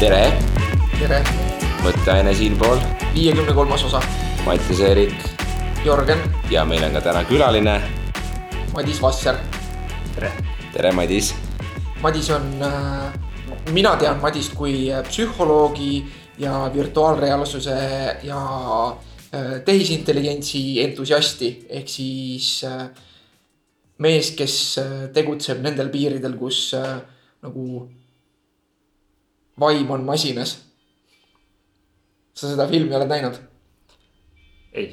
tere, tere, mõtteaine siinpool, viiekümne kolmas osa, Mattias Eerik Jörgen, ja meil on ka täna külaline. Madis Vasser. tere, tere, Madis. Madis on äh,, mina tean Madist kui äh, psühholoogi ja virtuaalreaalsuse ja äh, tehisintelligentsi entusiasti, ehk siis mees, kes tegutseb nendel piiridel, kus nagu vaim on masinas. sa seda filmi oled näinud? ei,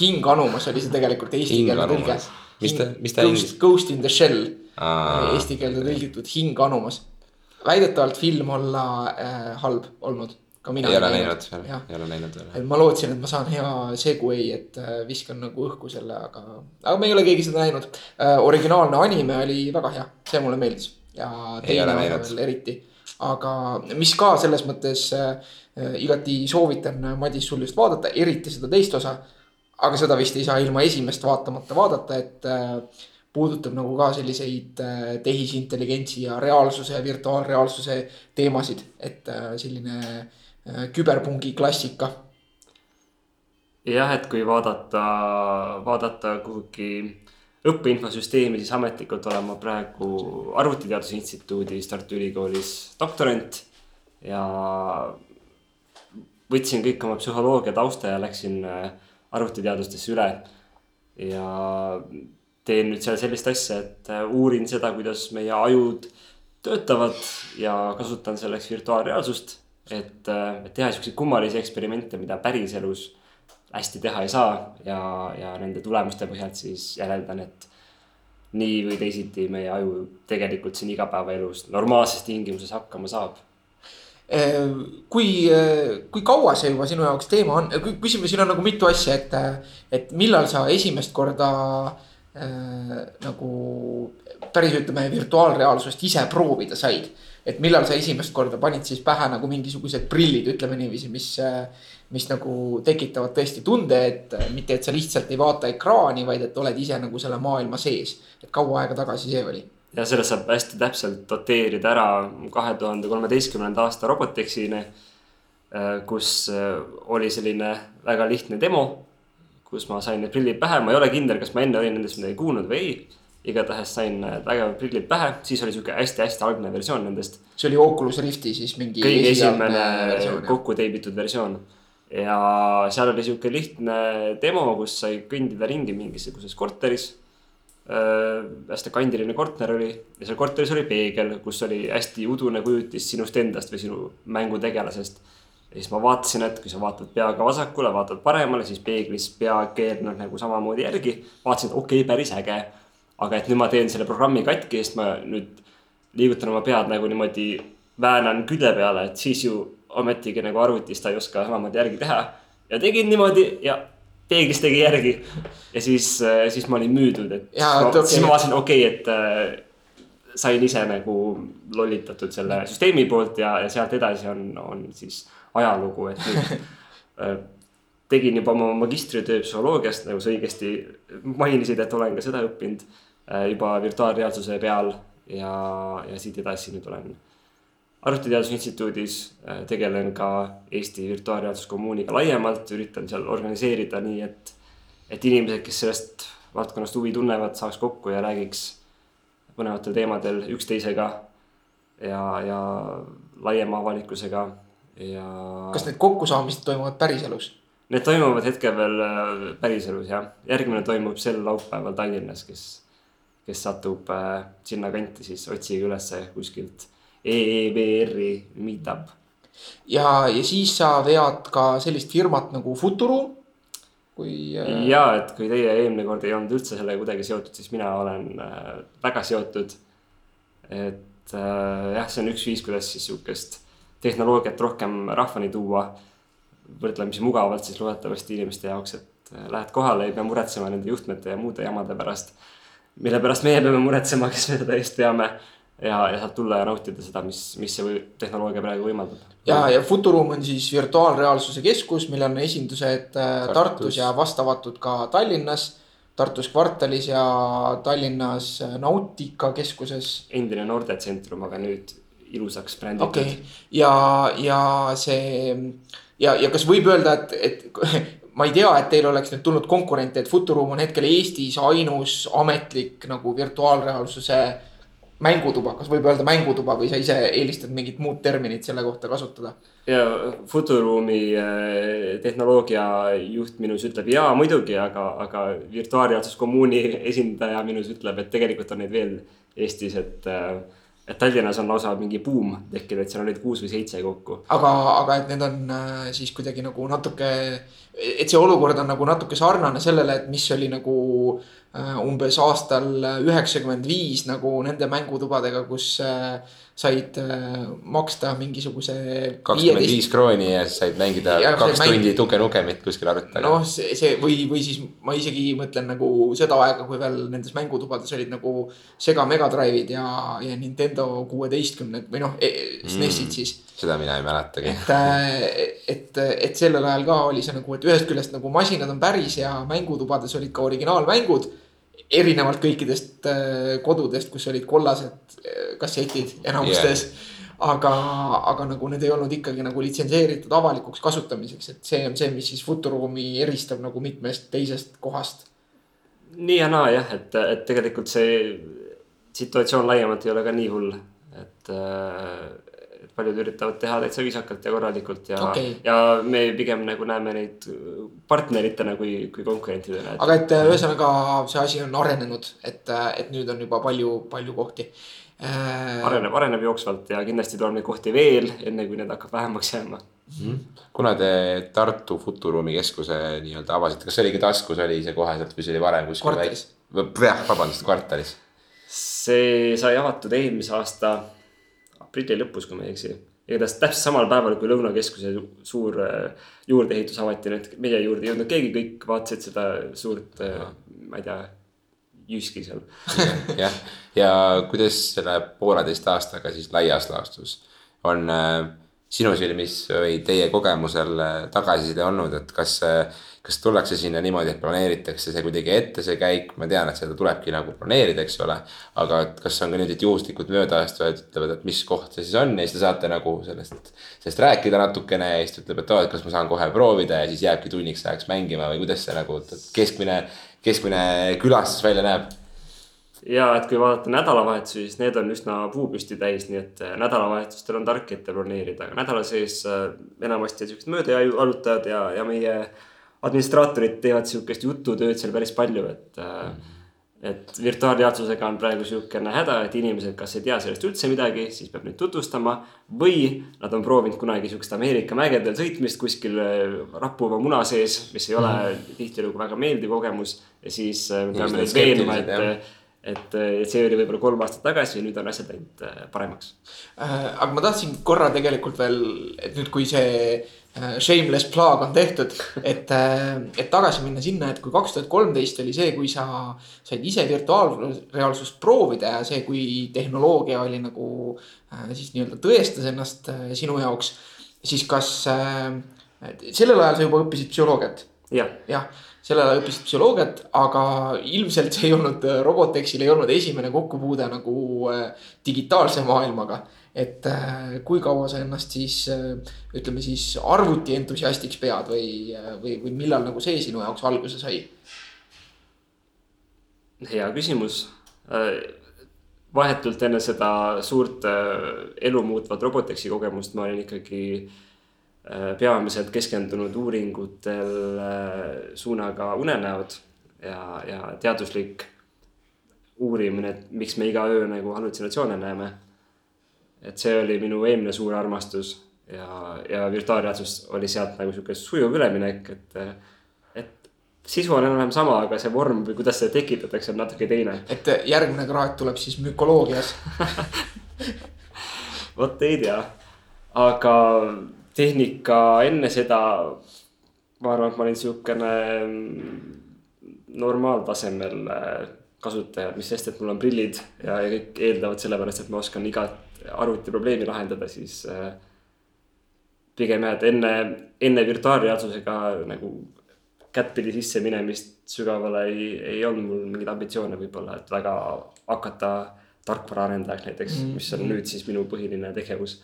hing anumas oli see tegelikult eesti Hing keelde tõlge. Mis ta- mis ta Ghost, inglis- Ghost in the Shell, eesti keelde tõlgitud hing anumas. väidetavalt film olla äh, halb olnud, ka mina ei ole näinud ei ole näinud veel. et ma lootsin, et ma saan hea segway, et äh, viskan nagu õhku selle, aga, aga me ei ole keegi seda näinud äh,. originaalne anime oli väga hea, see mulle meeldis ja Ei teine veel eriti. Aga mis ka selles mõttes äh, äh, igati soovitan, Madis, sul just vaadata, eriti seda teist osa. aga seda vist ei saa ilma esimest vaatamata vaadata, et äh, puudutab nagu ka selliseid äh, tehisintelligentsi ja reaalsuse virtuaalreaalsuse teemasid, et äh, selline äh, küberpungi klassika jah, et kui vaadata, vaadata kuhugi õppeinfosüsteemi, siis ametlikult olen ma praegu Arvutiteaduse Instituudis Tartu Ülikoolis doktorant ja võtsin kõik oma psühholoogia tausta ja läksin äh, arvutiteadustesse üle. ja teen nüüd seal sellist asja, et äh, uurin seda, kuidas meie ajud töötavad ja kasutan selleks virtuaalreaalsust, et, et teha siukseid kummalisi eksperimente, mida päriselus hästi teha ei saa ja, ja nende tulemuste põhjalt siis järeldan, et nii või teisiti meie aju tegelikult siin igapäevaelus normaalses tingimuses hakkama saab. Eh, kui, kui kaua see juba sinu jaoks teema on, küsime, siin on nagu mitu asja, et, et millal sa esimest korda äh, nagu päris ütleme virtuaalreaalsust ise proovida said. et millal sa esimest korda panid siis pähe nagu mingisugused prillid, ütleme niiviisi, mis, mis nagu tekitavad tõesti tunde, et mitte, et sa lihtsalt ei vaata ekraani, vaid et oled ise nagu selle maailma sees. et kaua aega tagasi see oli? ja sellest saab hästi täpselt doteerida ära kahe tuhande kolmeteistkümnenda aasta Robotexini, kus äh, oli selline väga lihtne demo, kus ma sain need prillid pähe, ma ei ole kindel, kas ma enne olin nendest midagi kuulnud või ei. igatahes sain need vägevad prillid pähe, siis oli sihuke hästi-hästi algne versioon nendest. see oli Oculus Rifti siis mingi. kõige esimene kokku teibitud versioon. Ja seal oli sihuke lihtne demo, kus sai kõndida ringi mingisuguses korteris. hästi kandiline korter oli ja seal korteris oli peegel, kus oli hästi udune kujutis sinust endast või sinu mängutegelasest. ja siis ma vaatasin, et kui sa vaatad peaga vasakule, vaatad paremale, siis peeglis pea keerleb nagu samamoodi järgi. vaatasin, et okei okay,, päris äge. aga et nüüd ma teen selle programmi katki, sest ma nüüd liigutan oma pead nagu niimoodi, väänan külje peale, et siis ju ometigi nagu arvutis ta ei oska samamoodi järgi teha. ja tegin niimoodi ja peeglis tegi järgi. ja siis, siis ma olin müüdud, et et ma, okei. siis ma vaatasin, okei okay,, et äh, sain ise nagu lollitatud selle süsteemi poolt ja, ja sealt edasi on, on siis ajalugu, et nüüd äh, tegin juba oma magistritöö psühholoogiast, nagu sa õigesti mainisid, et olen ka seda õppinud äh, juba virtuaalreaalsuse peal ja, ja siit edasi nüüd olen arvutiteaduse instituudis, tegelen ka Eesti virtuaalreaalsuskommuuniga laiemalt, üritan seal organiseerida nii, et, et inimesed, kes sellest valdkonnast huvi tunnevad, saaks kokku ja räägiks põnevatel teemadel üksteisega ja, ja laiema avalikkusega ja. kas need kokkusaamised toimuvad päriselus? Need toimuvad hetkel veel äh, päriselus jah, järgmine toimub sel laupäeval Tallinnas, kes, kes satub äh, sinnakanti, siis otsige ülesse kuskilt E EEVR-i meetup. ja, ja siis sa vead ka sellist firmat nagu Futuruum, kui äh, ja et kui teie eelmine kord ei olnud üldse sellega kuidagi seotud, siis mina olen äh, väga seotud. et äh, jah, see on üks viis, kuidas siis sihukest tehnoloogiat rohkem rahvani tuua. võrdlemisi mugavalt siis loodetavasti inimeste jaoks, et äh, lähed kohale, ei pea muretsema nende juhtmete ja muude jamade pärast. mille pärast meie peame muretsema, kes me seda eest veame ja, ja saad tulla ja nautida seda, mis, mis see tehnoloogia praegu võimaldab. ja, ja Futuruum on siis virtuaalreaalsuse keskus, millel on esindused äh, Tartus. Tartus. Ja vastavatud ka Tallinnas. Tartus kvartalis ja Tallinnas äh, Nautika keskuses. endine noortetsentrum, aga nüüd ilusaks bränditud okei okay. ja, ja see ja, ja kas võib öelda, et, et ma ei tea, et teil oleks nüüd tulnud konkurente, et Futuroom on hetkel Eestis ainus ametlik nagu virtuaalreaalsuse mängutuba, kas võib öelda mängutuba või sa ise eelistad mingit muud terminit selle kohta kasutada? ja Futuruumi äh, tehnoloogia juht minus ütleb jaa, muidugi, aga, aga virtuaalreaalsuskommuuni esindaja minus ütleb, et tegelikult on neid veel Eestis, et äh, et Tallinnas on lausa mingi buum tekkinud, seal on neid kuus või seitse kokku. aga, aga et need on äh, siis kuidagi nagu natuke, et see olukord on nagu natuke sarnane sellele, et mis oli nagu äh, umbes aastal üheksakümmend viis nagu nende mängutubadega, kus äh, said äh, maksta mingisuguse. kakskümmend viis krooni ja siis said mängida ja, kaks mäng... tundi Tuge Nukemit kuskil arvuti taga. noh, see, see või, või siis ma isegi mõtlen nagu seda aega, kui veel nendes mängutubades olid nagu Sega Mega Drive'id ja, ja Nintendo kuueteistkümned või noh e, SNESid mm, siis. seda mina ei mäletagi. et, äh, et, et sellel ajal ka oli see nagu, et ühest küljest nagu masinad on päris ja mängutubades olid ka originaalmängud erinevalt kõikidest äh, kodudest, kus olid kollased äh, kassetid enamustes yeah.. aga, aga nagu need ei olnud ikkagi nagu litsenseeritud avalikuks kasutamiseks, et see on see, mis siis Futuruumi eristab nagu mitmest teisest kohast. nii ja naa jah, et, et tegelikult see situatsioon laiemalt ei ole ka nii hull, et äh, paljud üritavad teha täitsa viisakalt ja korralikult ja okay., ja me pigem nagu näeme neid partneritena kui, kui konkurentidena. aga et ühesõnaga see asi on arenenud, et, et nüüd on juba palju, palju kohti äh.... areneb, areneb jooksvalt ja kindlasti tuleb neid kohti veel, enne kui need hakkab vähemaks jääma mm. -hmm. kuna te Tartu Futuruumi keskuse nii-öelda avasite, kas see oligi taskus, oli see koheselt või see oli varem kuskil? kvartalis. jah, vabandust, kvartalis. see sai avatud eelmise aasta aprilli lõpus, kui ma ei eksi. igatahes täpselt samal päeval, kui Lõunakeskuse suur äh, juurdeehitus avati, nüüd meie juurde ei jõudnud keegi, kõik vaatasid seda suurt, äh, ma ei tea, jüski seal. jah, ja kuidas selle pooleteist aastaga siis laias laastus on äh, sinu silmis või teie kogemusel tagasiside olnud, et kas kas tullakse sinna niimoodi, et planeeritakse see kuidagi ette, see käik, ma tean, et seda tulebki nagu planeerida, eks ole. aga et kas on ka nüüd, et juhuslikult möödaastujad ütlevad, et mis koht see siis on ja siis te saate nagu sellest, sellest rääkida natukene ja siis ta ütleb, et oo, et kas ma saan kohe proovida ja siis jääbki tunniks ajaks mängima või kuidas see nagu keskmine, keskmine külastus välja näeb ja et kui vaadata nädalavahetusi, siis need on üsna puupüsti täis, nii et äh, nädalavahetustel on tark ette broneerida, aga nädala sees äh, enamasti on siuksed möödajalutajad ja, ja meie administraatorid teevad sihukest jututööd seal päris palju, et mm. et virtuaalreaalsusega on praegu sihukene häda, et inimesed kas ei tea sellest üldse midagi, siis peab neid tutvustama. või nad on proovinud kunagi sihukest Ameerika mägedel sõitmist kuskil rappuva muna sees, mis ei ole mm. tihtilugu väga meeldiv kogemus. ja siis me peame neid veenma, et et, et see oli võib-olla kolm aastat tagasi ja nüüd on asjad läinud paremaks äh,. aga ma tahtsin korra tegelikult veel, et nüüd, kui see Äh, shameless plug on tehtud, et, äh, et tagasi minna sinna, et kui kaks tuhat kolmteist oli see, kui sa said ise virtuaalreaalsust proovida ja see, kui tehnoloogia oli nagu äh, siis nii-öelda tõestas ennast sinu jaoks. siis kas sellel ajal sa juba õppisid psühholoogiat ja.? jah, sellel ajal õppisid psühholoogiat, aga ilmselt see ei olnud, Robotexil ei olnud esimene kokkupuude nagu digitaalse maailmaga et äh, kui kaua sa ennast siis äh, ütleme siis arvuti entusiastiks pead või, äh, või, või millal nagu see sinu jaoks alguse sai? hea küsimus. vahetult enne seda suurt elu muutvat Robotexi kogemust ma olin ikkagi peamiselt keskendunud uuringutel suunaga unenäod ja, ja teaduslik uurimine, et miks me iga öö nagu hallutsinatsioone näeme. Et see oli minu eelmine suur armastus ja, ja virtuaalreaalsus oli sealt nagu sihuke sujuv üleminek, et, et sisu on enam-vähem sama, aga see vorm või kuidas seda tekitatakse, on natuke teine. et järgmine kraad tuleb siis mükoloogias vot ei tea, aga tehnika enne seda, ma arvan, et ma olin sihukene normaaltasemel kasutaja, mis sest, et mul on prillid ja, ja kõik eeldavad sellepärast, et ma oskan igat arvutiprobleemi lahendada, siis äh, pigem jah, et enne, enne virtuaalreaalsusega nagu kättpidi sisse minemist sügavale ei, ei olnud mul mingeid ambitsioone võib-olla, et väga hakata tarkvaraarendajaks näiteks mm, -hmm. mis on nüüd siis minu põhiline tegevus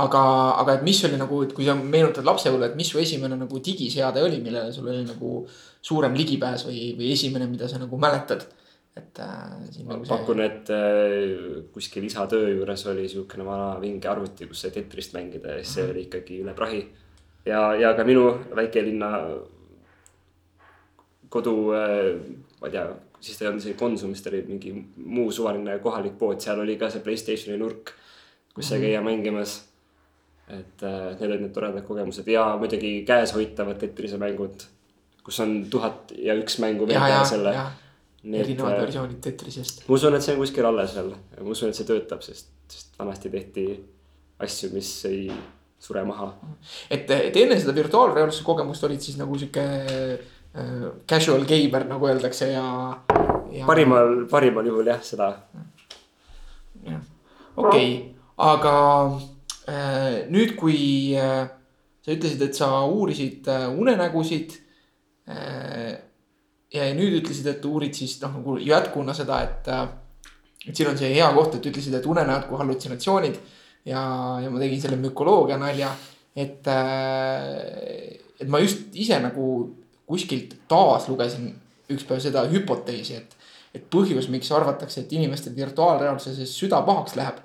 aga, aga et mis oli nagu, et kui sa meenutad lapsepõlve, et mis su esimene nagu digiseade oli, millele sul oli nagu suurem ligipääs või, või esimene, mida sa nagu mäletad? et äh, siin nagu see. pakun, et äh, kuskil isa töö juures oli siukene vana vinge arvuti, kus sai Tetrist mängida ja see mm -hmm. oli ikkagi üle prahi. ja, ja ka minu väikelinna kodu äh,, ma ei tea, siis ta ei olnud isegi Konsum, siis ta oli mingi muu suvaline kohalik pood, seal oli ka see Playstationi nurk, kus sai -hmm. käia mängimas et äh, need olid need toredad kogemused ja muidugi käes hoitavad Tetrise mängud, kus on tuhat ja üks mängu veel peale selle erinevad äh, versioonid Tetrisest. ma usun, et see on kuskil alles veel, ma usun, et see töötab, sest, sest vanasti tehti asju, mis ei sure maha. et, et enne seda virtuaalreaalsuse kogemust olid siis nagu sihuke äh, casual gamer nagu öeldakse ja, ja.... parimal, parimal juhul jah, seda. jah, okei okay., aga äh, nüüd, kui äh, sa ütlesid, et sa uurisid äh, unenägusid äh, ja nüüd ütlesid, et uurid siis noh, nagu jätkuna seda, et, äh, et siin on see hea koht, et ütlesid, et unenäod kui hallutsinatsioonid. ja, ja ma tegin selle mükoloogia nalja, et, äh, et ma just ise nagu kuskilt taas lugesin ükspäev seda hüpoteesi, et, et põhjus, miks arvatakse, et inimestel virtuaalreaalsuses süda pahaks läheb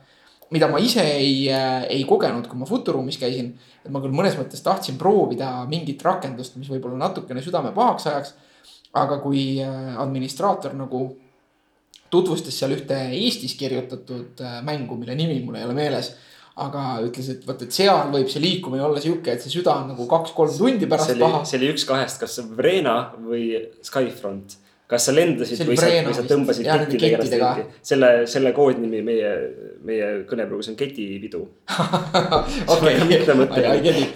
mida ma ise ei, äh, ei kogenud, kui ma Futuruumis käisin. et ma küll mõnes mõttes tahtsin proovida mingit rakendust, mis võib-olla natukene südame pahaks ajaks aga kui äh, administraator nagu tutvustas seal ühte Eestis kirjutatud äh, mängu, mille nimi mul ei ole meeles aga ütles, et vot, et seal võib see liikumine olla sihuke, et see süda on nagu kaks-kolm tundi pärast see oli, paha. see oli üks kahest, kas Vrena või Skyfront. Kas sa lendasid või sa, või sa tõmbasid kettidega ennast ringi. selle, selle koodnimi meie, meie kõnepruugis on ketipidu. Okei,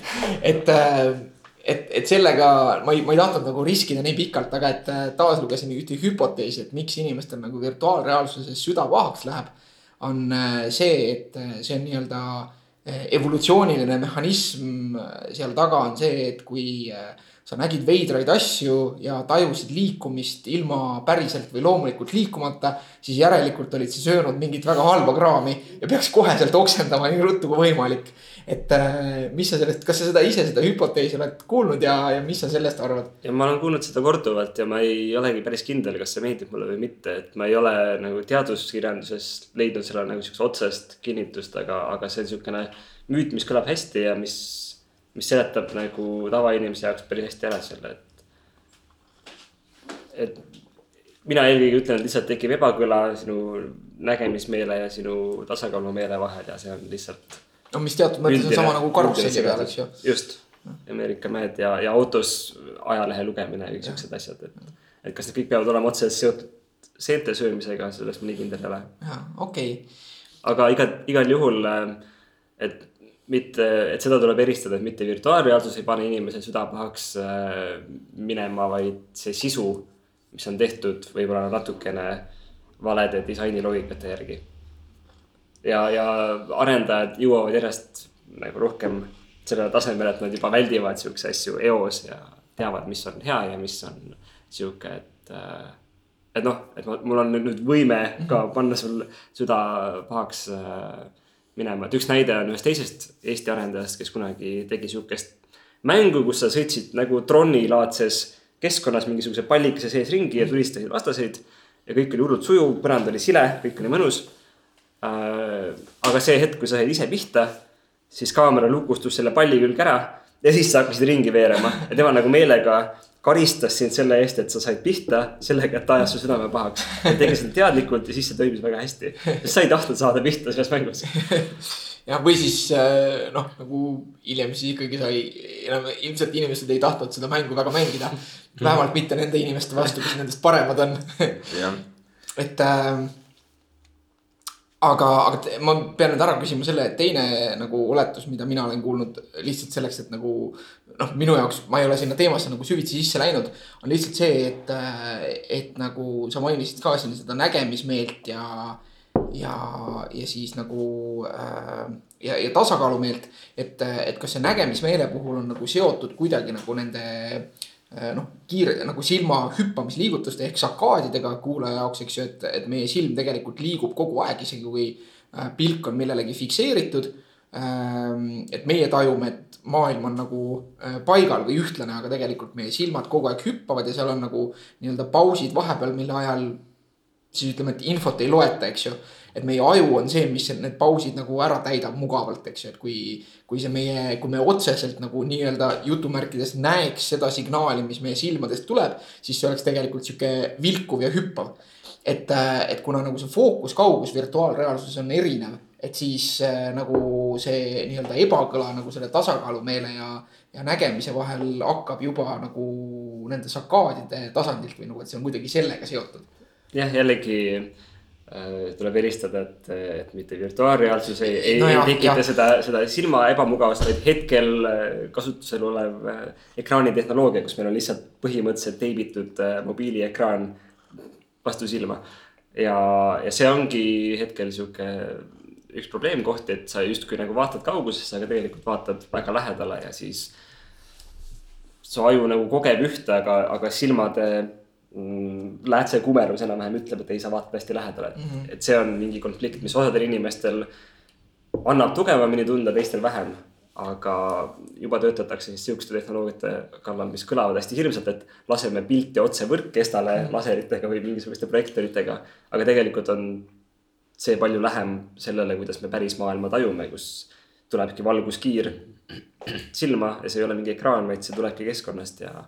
et äh, et, et sellega ma ei, ma ei tahtnud nagu riskida nii pikalt, aga et äh, taas lugesin ühte hüpoteesi, et miks inimestel nagu virtuaalreaalsuses süda pahaks läheb. on äh, see, et äh, see on nii-öelda evolutsiooniline mehhanism seal taga on see, et kui sa nägid veidraid asju ja tajusid liikumist ilma päriselt või loomulikult liikumata, siis järelikult olid sa söönud mingit väga halba kraami ja peaks koheselt oksendama nii ruttu kui võimalik et äh, mis sa sellest, kas sa seda ise, seda hüpoteesi oled kuulnud ja, ja mis sa sellest arvad? ja ma olen kuulnud seda korduvalt ja ma ei olegi päris kindel, kas see meeldib mulle või mitte, et ma ei ole nagu teaduskirjanduses leidnud sellele nagu siukest otsest kinnitust, aga, aga see on siukene müüt, mis kõlab hästi ja mis, mis seletab nagu tavainimese jaoks päris hästi ära selle, et. et mina eelkõige ütlen, et lihtsalt tekib ebakõla sinu nägemismeele ja sinu tasakaalumeele vahel ja see on lihtsalt no mis teatud mõttes on sama nagu karusselli peal, eks ju. just, Ameerika mäed ja, ja autos ajalehe lugemine ja kõik siuksed asjad, et. et kas need kõik peavad olema otseselt seotud seente söömisega, selles ma nii kindel ei ole. jaa, okei okay.. aga igal, igal juhul, äh, et mitte, et seda tuleb eristada, et mitte virtuaalreaalsus ei pane inimese süda pahaks äh, minema, vaid see sisu, mis on tehtud võib-olla natukene valede disainiloogikate järgi ja, ja arendajad jõuavad järjest nagu rohkem sellele tasemele, et nad juba väldivad siukse asju eos ja teavad, mis on hea ja mis on sihuke, et. Äh, et noh, et mul on nüüd võime ka panna sul süda pahaks äh, minema, et üks näide on ühest teisest Eesti arendajast, kes kunagi tegi sihukest mängu, kus sa sõitsid nagu tronilaadses keskkonnas mingisuguse pallikese sees ringi ja tulistasid vastaseid. ja kõik oli hullult sujuv, põrand oli sile, kõik oli mõnus. Äh, aga see hetk, kui sa said ise pihta, siis kaamera lukustus selle palli külge ära ja siis sa hakkasid ringi veerema. Ja tema nagu meelega karistas sind selle eest, et sa said pihta sellega, et ta ajas su südame pahaks. tegi seda teadlikult ja siis see toimis väga hästi, sest sa ei tahtnud saada pihta selles mängus. jah, või siis äh, noh, nagu hiljem siis ikkagi sai, enam ilmselt inimesed ei tahtnud seda mängu väga mängida. vähemalt mitte nende inimeste vastu, kes nendest paremad on et äh, aga, aga ma pean nüüd ära küsima selle teine nagu oletus, mida mina olen kuulnud lihtsalt selleks, et nagu noh, minu jaoks, ma ei ole sinna teemasse nagu süvitsi sisse läinud. on lihtsalt see, et, et nagu sa mainisid ka siin seda nägemismeelt ja, ja, ja siis nagu äh, ja, ja tasakaalumeelt. et, et kas see nägemismeele puhul on nagu seotud kuidagi nagu nende noh, kiire nagu silma hüppamisliigutuste ehk sakaadidega kuulaja jaoks, eks ju, et, et meie silm tegelikult liigub kogu aeg, isegi kui pilk on millelegi fikseeritud. et meie tajume, et maailm on nagu paigal või ühtlane, aga tegelikult meie silmad kogu aeg hüppavad ja seal on nagu nii-öelda pausid vahepeal, mille ajal siis ütleme, et infot ei loeta, eks ju et meie aju on see, mis need pausid nagu ära täidab mugavalt, eks ju, et kui, kui see meie, kui me otseselt nagu nii-öelda jutumärkides näeks seda signaali, mis meie silmadest tuleb, siis see oleks tegelikult sihuke vilkuv ja hüppav. et, et kuna nagu see fookuskaugus virtuaalreaalsuses on erinev, et siis äh, nagu see nii-öelda ebakõla nagu selle tasakaalumeele ja, ja nägemise vahel hakkab juba nagu nende sakaadide tasandilt või nagu, et see on kuidagi sellega seotud. jah, jällegi tuleb eristada, et, et mitte virtuaalreaalsus ei, ei, no ei tekita seda, seda silma ebamugavust, vaid hetkel äh, kasutusel olev äh, ekraanitehnoloogia, kus meil on lihtsalt põhimõtteliselt teibitud mobiiliekraan vastu silma. ja, ja see ongi hetkel sihuke üks probleemkoht, et sa justkui nagu vaatad kaugusesse, aga tegelikult vaatad väga lähedale ja siis. su aju nagu kogeb ühte, aga, aga silmade läätse kumerus enam-vähem ütleb, et ei, sa vaatad hästi lähedale mm. -hmm. et see on mingi konflikt, mis osadel inimestel annab tugevamini tunda, teistel vähem. aga juba töötatakse siis sihukeste tehnoloogiate kallal, mis kõlavad hästi hirmsalt, et laseme pilti otse võrkkestale mm -hmm. laseritega või mingisuguste projektoritega. aga tegelikult on see palju lähem sellele, kuidas me päris maailma tajume, kus tulebki valguskiir silma ja see ei ole mingi ekraan, vaid see tulebki keskkonnast ja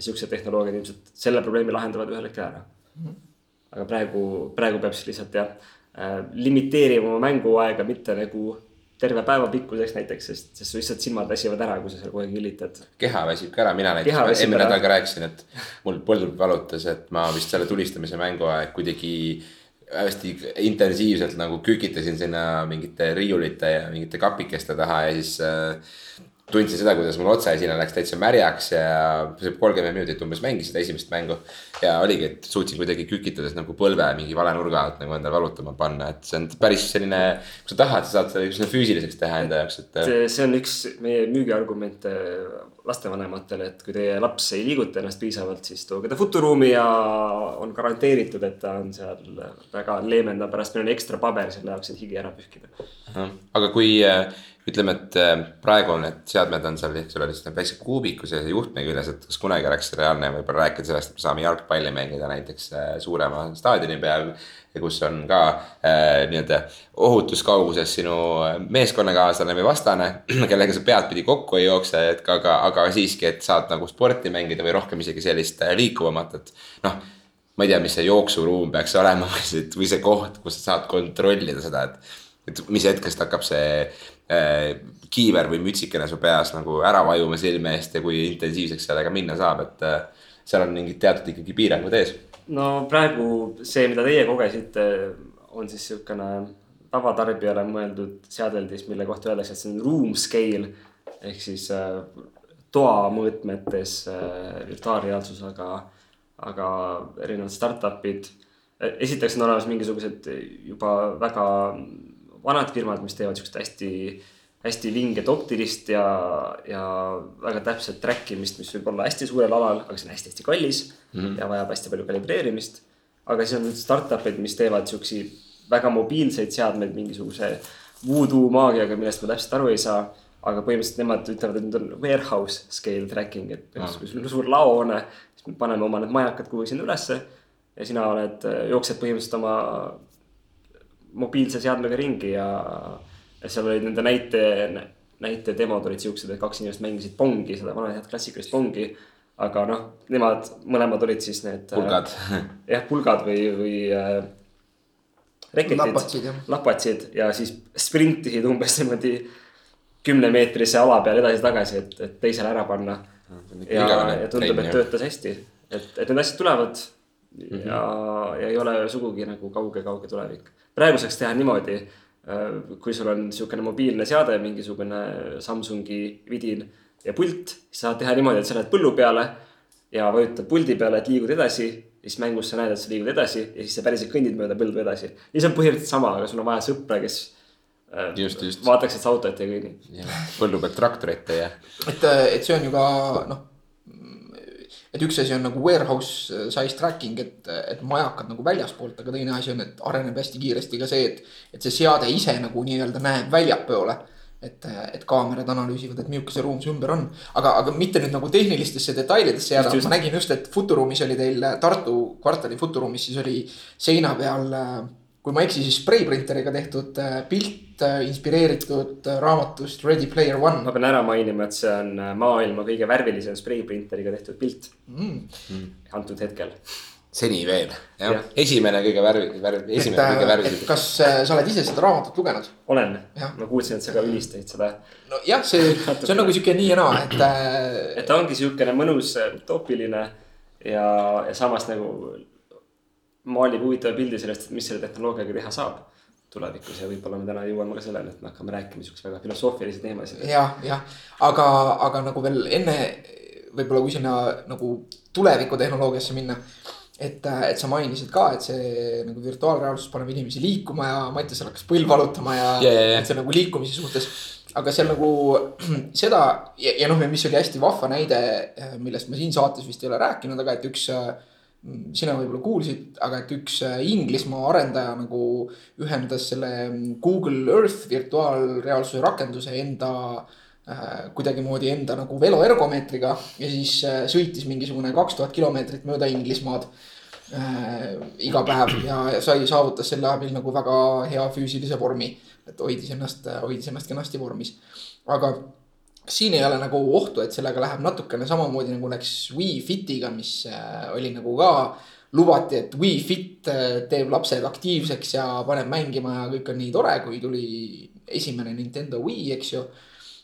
ja siuksed tehnoloogiad ilmselt selle probleemi lahendavad ühel hetkel ära. aga praegu, praegu peab siis lihtsalt jah äh, limiteerima oma mänguaega, mitte nagu terve päeva pikkuseks näiteks, sest, sest su lihtsalt silmad väsivad ära, kui sa seal kogu aeg jõllitad. keha väsib ka ära, mina näiteks eelmine nädal ka rääkisin, et mul põlv valutas, et ma vist selle tulistamise mänguaeg kuidagi hästi intensiivselt nagu kükitasin sinna mingite riiulite ja mingite kapikeste taha ja siis äh, tundsin seda, kuidas mul otsaesine läks täitsa märjaks ja kolmkümmend minutit umbes mängis seda esimest mängu. ja oligi, et suutsin kuidagi kükitades nagu põlve mingi vale nurga alt nagu endale valutama panna, et see on päris selline. kui sa tahad, sa saad selle füüsiliseks teha enda jaoks, et. see on üks meie müügiargumente lastevanematele, et kui teie laps ei liiguta ennast piisavalt, siis tooge ta futuruumi ja on garanteeritud, et ta on seal väga leevendav, pärast meil on ekstra paber selle jaoks, et higi ära pühkida. aga kui ütleme, et äh, praegu on need seadmed on seal, sul oli selline väikse kuubikuse juhtme küljes, et kas kunagi oleks reaalne võib-olla rääkida sellest, et me saame jalgpalli mängida näiteks äh, suurema staadioni peal. ja kus on ka äh, nii-öelda ohutuskauguses sinu meeskonnakaaslane või vastane, kellega sa peadpidi kokku ei jookse, et aga, aga siiski, et saad nagu sporti mängida või rohkem isegi sellist äh, liikuvamat, et noh ma ei tea, mis see jooksuruum peaks olema või see, või see koht, kus sa saad kontrollida seda, et. et mis hetkest hakkab see Äh, kiiver või mütsikene su peas nagu ära vajuma silme eest ja kui intensiivseks sellega minna saab, et äh, seal on mingid teatud ikkagi piirangud ees. no praegu see, mida teie kogesite, on siis sihukene tavatarbijale mõeldud seadeldis, mille kohta öeldakse, et see on room scale ehk siis äh, toa mõõtmetes virtuaalreaalsus, aga, aga erinevad startup'id. esiteks on olemas mingisugused juba väga vanad firmad, mis teevad siukest hästi, hästi vinget optilist ja, ja väga täpset track imist, mis võib olla hästi suurel alal, aga see on hästi-hästi kallis mm -hmm. ja vajab hästi palju kalibreerimist. aga siis on nüüd startup'id, mis teevad siukseid väga mobiilseid seadmeid mingisuguse voodoo maagiaga, millest ma täpselt aru ei saa. aga põhimõtteliselt nemad ütlevad, et nüüd on warehouse scale tracking, et ah. kui sul on suur laohoone, siis me paneme oma need majakad kuhugi sinna ülesse. ja sina oled, jooksed põhimõtteliselt oma mobiilse seadmega ringi ja, ja seal olid nende näite, näite demod olid siuksed, et kaks inimest mängisid pongi, seda vana head klassikalist pongi. aga noh, nemad mõlemad olid siis need. pulgad. jah, pulgad või, või äh, reketid, lapatsid ja siis sprintisid umbes niimoodi kümnemeetrise ala peal edasi-tagasi, et, et teisele ära panna. ja, ja tundub, et töötas hästi, et, et need asjad tulevad mm -hmm. ja, ja ei ole sugugi nagu kauge-kauge tulevik praegu saaks teha niimoodi, äh, kui sul on niisugune mobiilne seade, mingisugune Samsungi vidin ja pult, siis saad teha niimoodi, et sa lähed põllu peale ja vajutad puldi peale, et liigud edasi ja siis mängus sa näed, et sa liigud edasi ja siis sa päriselt kõndid mööda põldu edasi. ja see on põhimõtteliselt sama, aga sul on vaja sõpra, kes äh, just, just. vaataks, et sa autot ei kõnni. põllu pealt traktorit ei jää. et, et see on ju ka noh et üks asi on nagu warehouse size tracking, et, et majakad nagu väljaspoolt, aga teine asi on, et areneb hästi kiiresti ka see, et, et see seade ise nagu nii-öelda näeb väljapoole et, et kaamerad analüüsivad, et milline see ruum su ümber on. aga, aga mitte nüüd nagu tehnilistesse detailidesse jääda, ma nägin just, et Futuruumis oli teil Tartu kvartali Futuruumis, siis oli seina peal äh, kui ma ei eksi, siis spreiprinteri tehtud äh, pilt äh, inspireeritud äh, raamatust Ready Player One. ma pean ära mainima, et see on maailma kõige värvilisem spreiprinteri tehtud pilt mm.. antud hetkel. seni veel, jah ja., esimene kõige värvi, värv, esimene et, kõige värvilisem. kas sa oled ise seda raamatut lugenud? olen, ma kuulsin, et sa ka ülistasid seda. nojah, see, see on nagu sihuke nii ja naa, et et ta ongi sihukene mõnus utoopiline ja, ja samas nagu maalib huvitava pildi sellest, mis selle tehnoloogiaga teha saab tulevikus ja võib-olla me täna jõuame ka selleni, et me hakkame rääkima siukseid väga filosoofilisi teemasid. jah, jah, aga, aga nagu veel enne võib-olla kui sinna nagu tuleviku tehnoloogiasse minna. et, et sa mainisid ka, et see nagu virtuaalreaalsus paneb inimesi liikuma ja Mattiasel hakkas põlv valutama ja yeah,. Yeah, yeah. et see nagu liikumise suhtes. aga seal nagu seda ja, ja noh, mis oli hästi vahva näide, millest ma siin saates vist ei ole rääkinud, aga et üks Mm, sina võib-olla kuulsid, aga et üks äh, Inglismaa arendaja nagu ühendas selle mm, Google Earth virtuaalreaalsuse rakenduse enda äh, kuidagimoodi enda nagu veloergomeetriga ja siis äh, sõitis mingisugune kaks tuhat kilomeetrit mööda Inglismaad äh, iga päev ja, sai, saavutas selle abil nagu väga hea füüsilise vormi. et hoidis ennast, hoidis ennast kenasti vormis, aga siin ei ole nagu ohtu, et sellega läheb natukene samamoodi nagu läks Wii Fitiga, mis äh, oli nagu ka. lubati, et Wii Fit äh, teeb lapsed aktiivseks ja paneb mängima ja kõik on nii tore, kui tuli esimene Nintendo Wii, eks ju.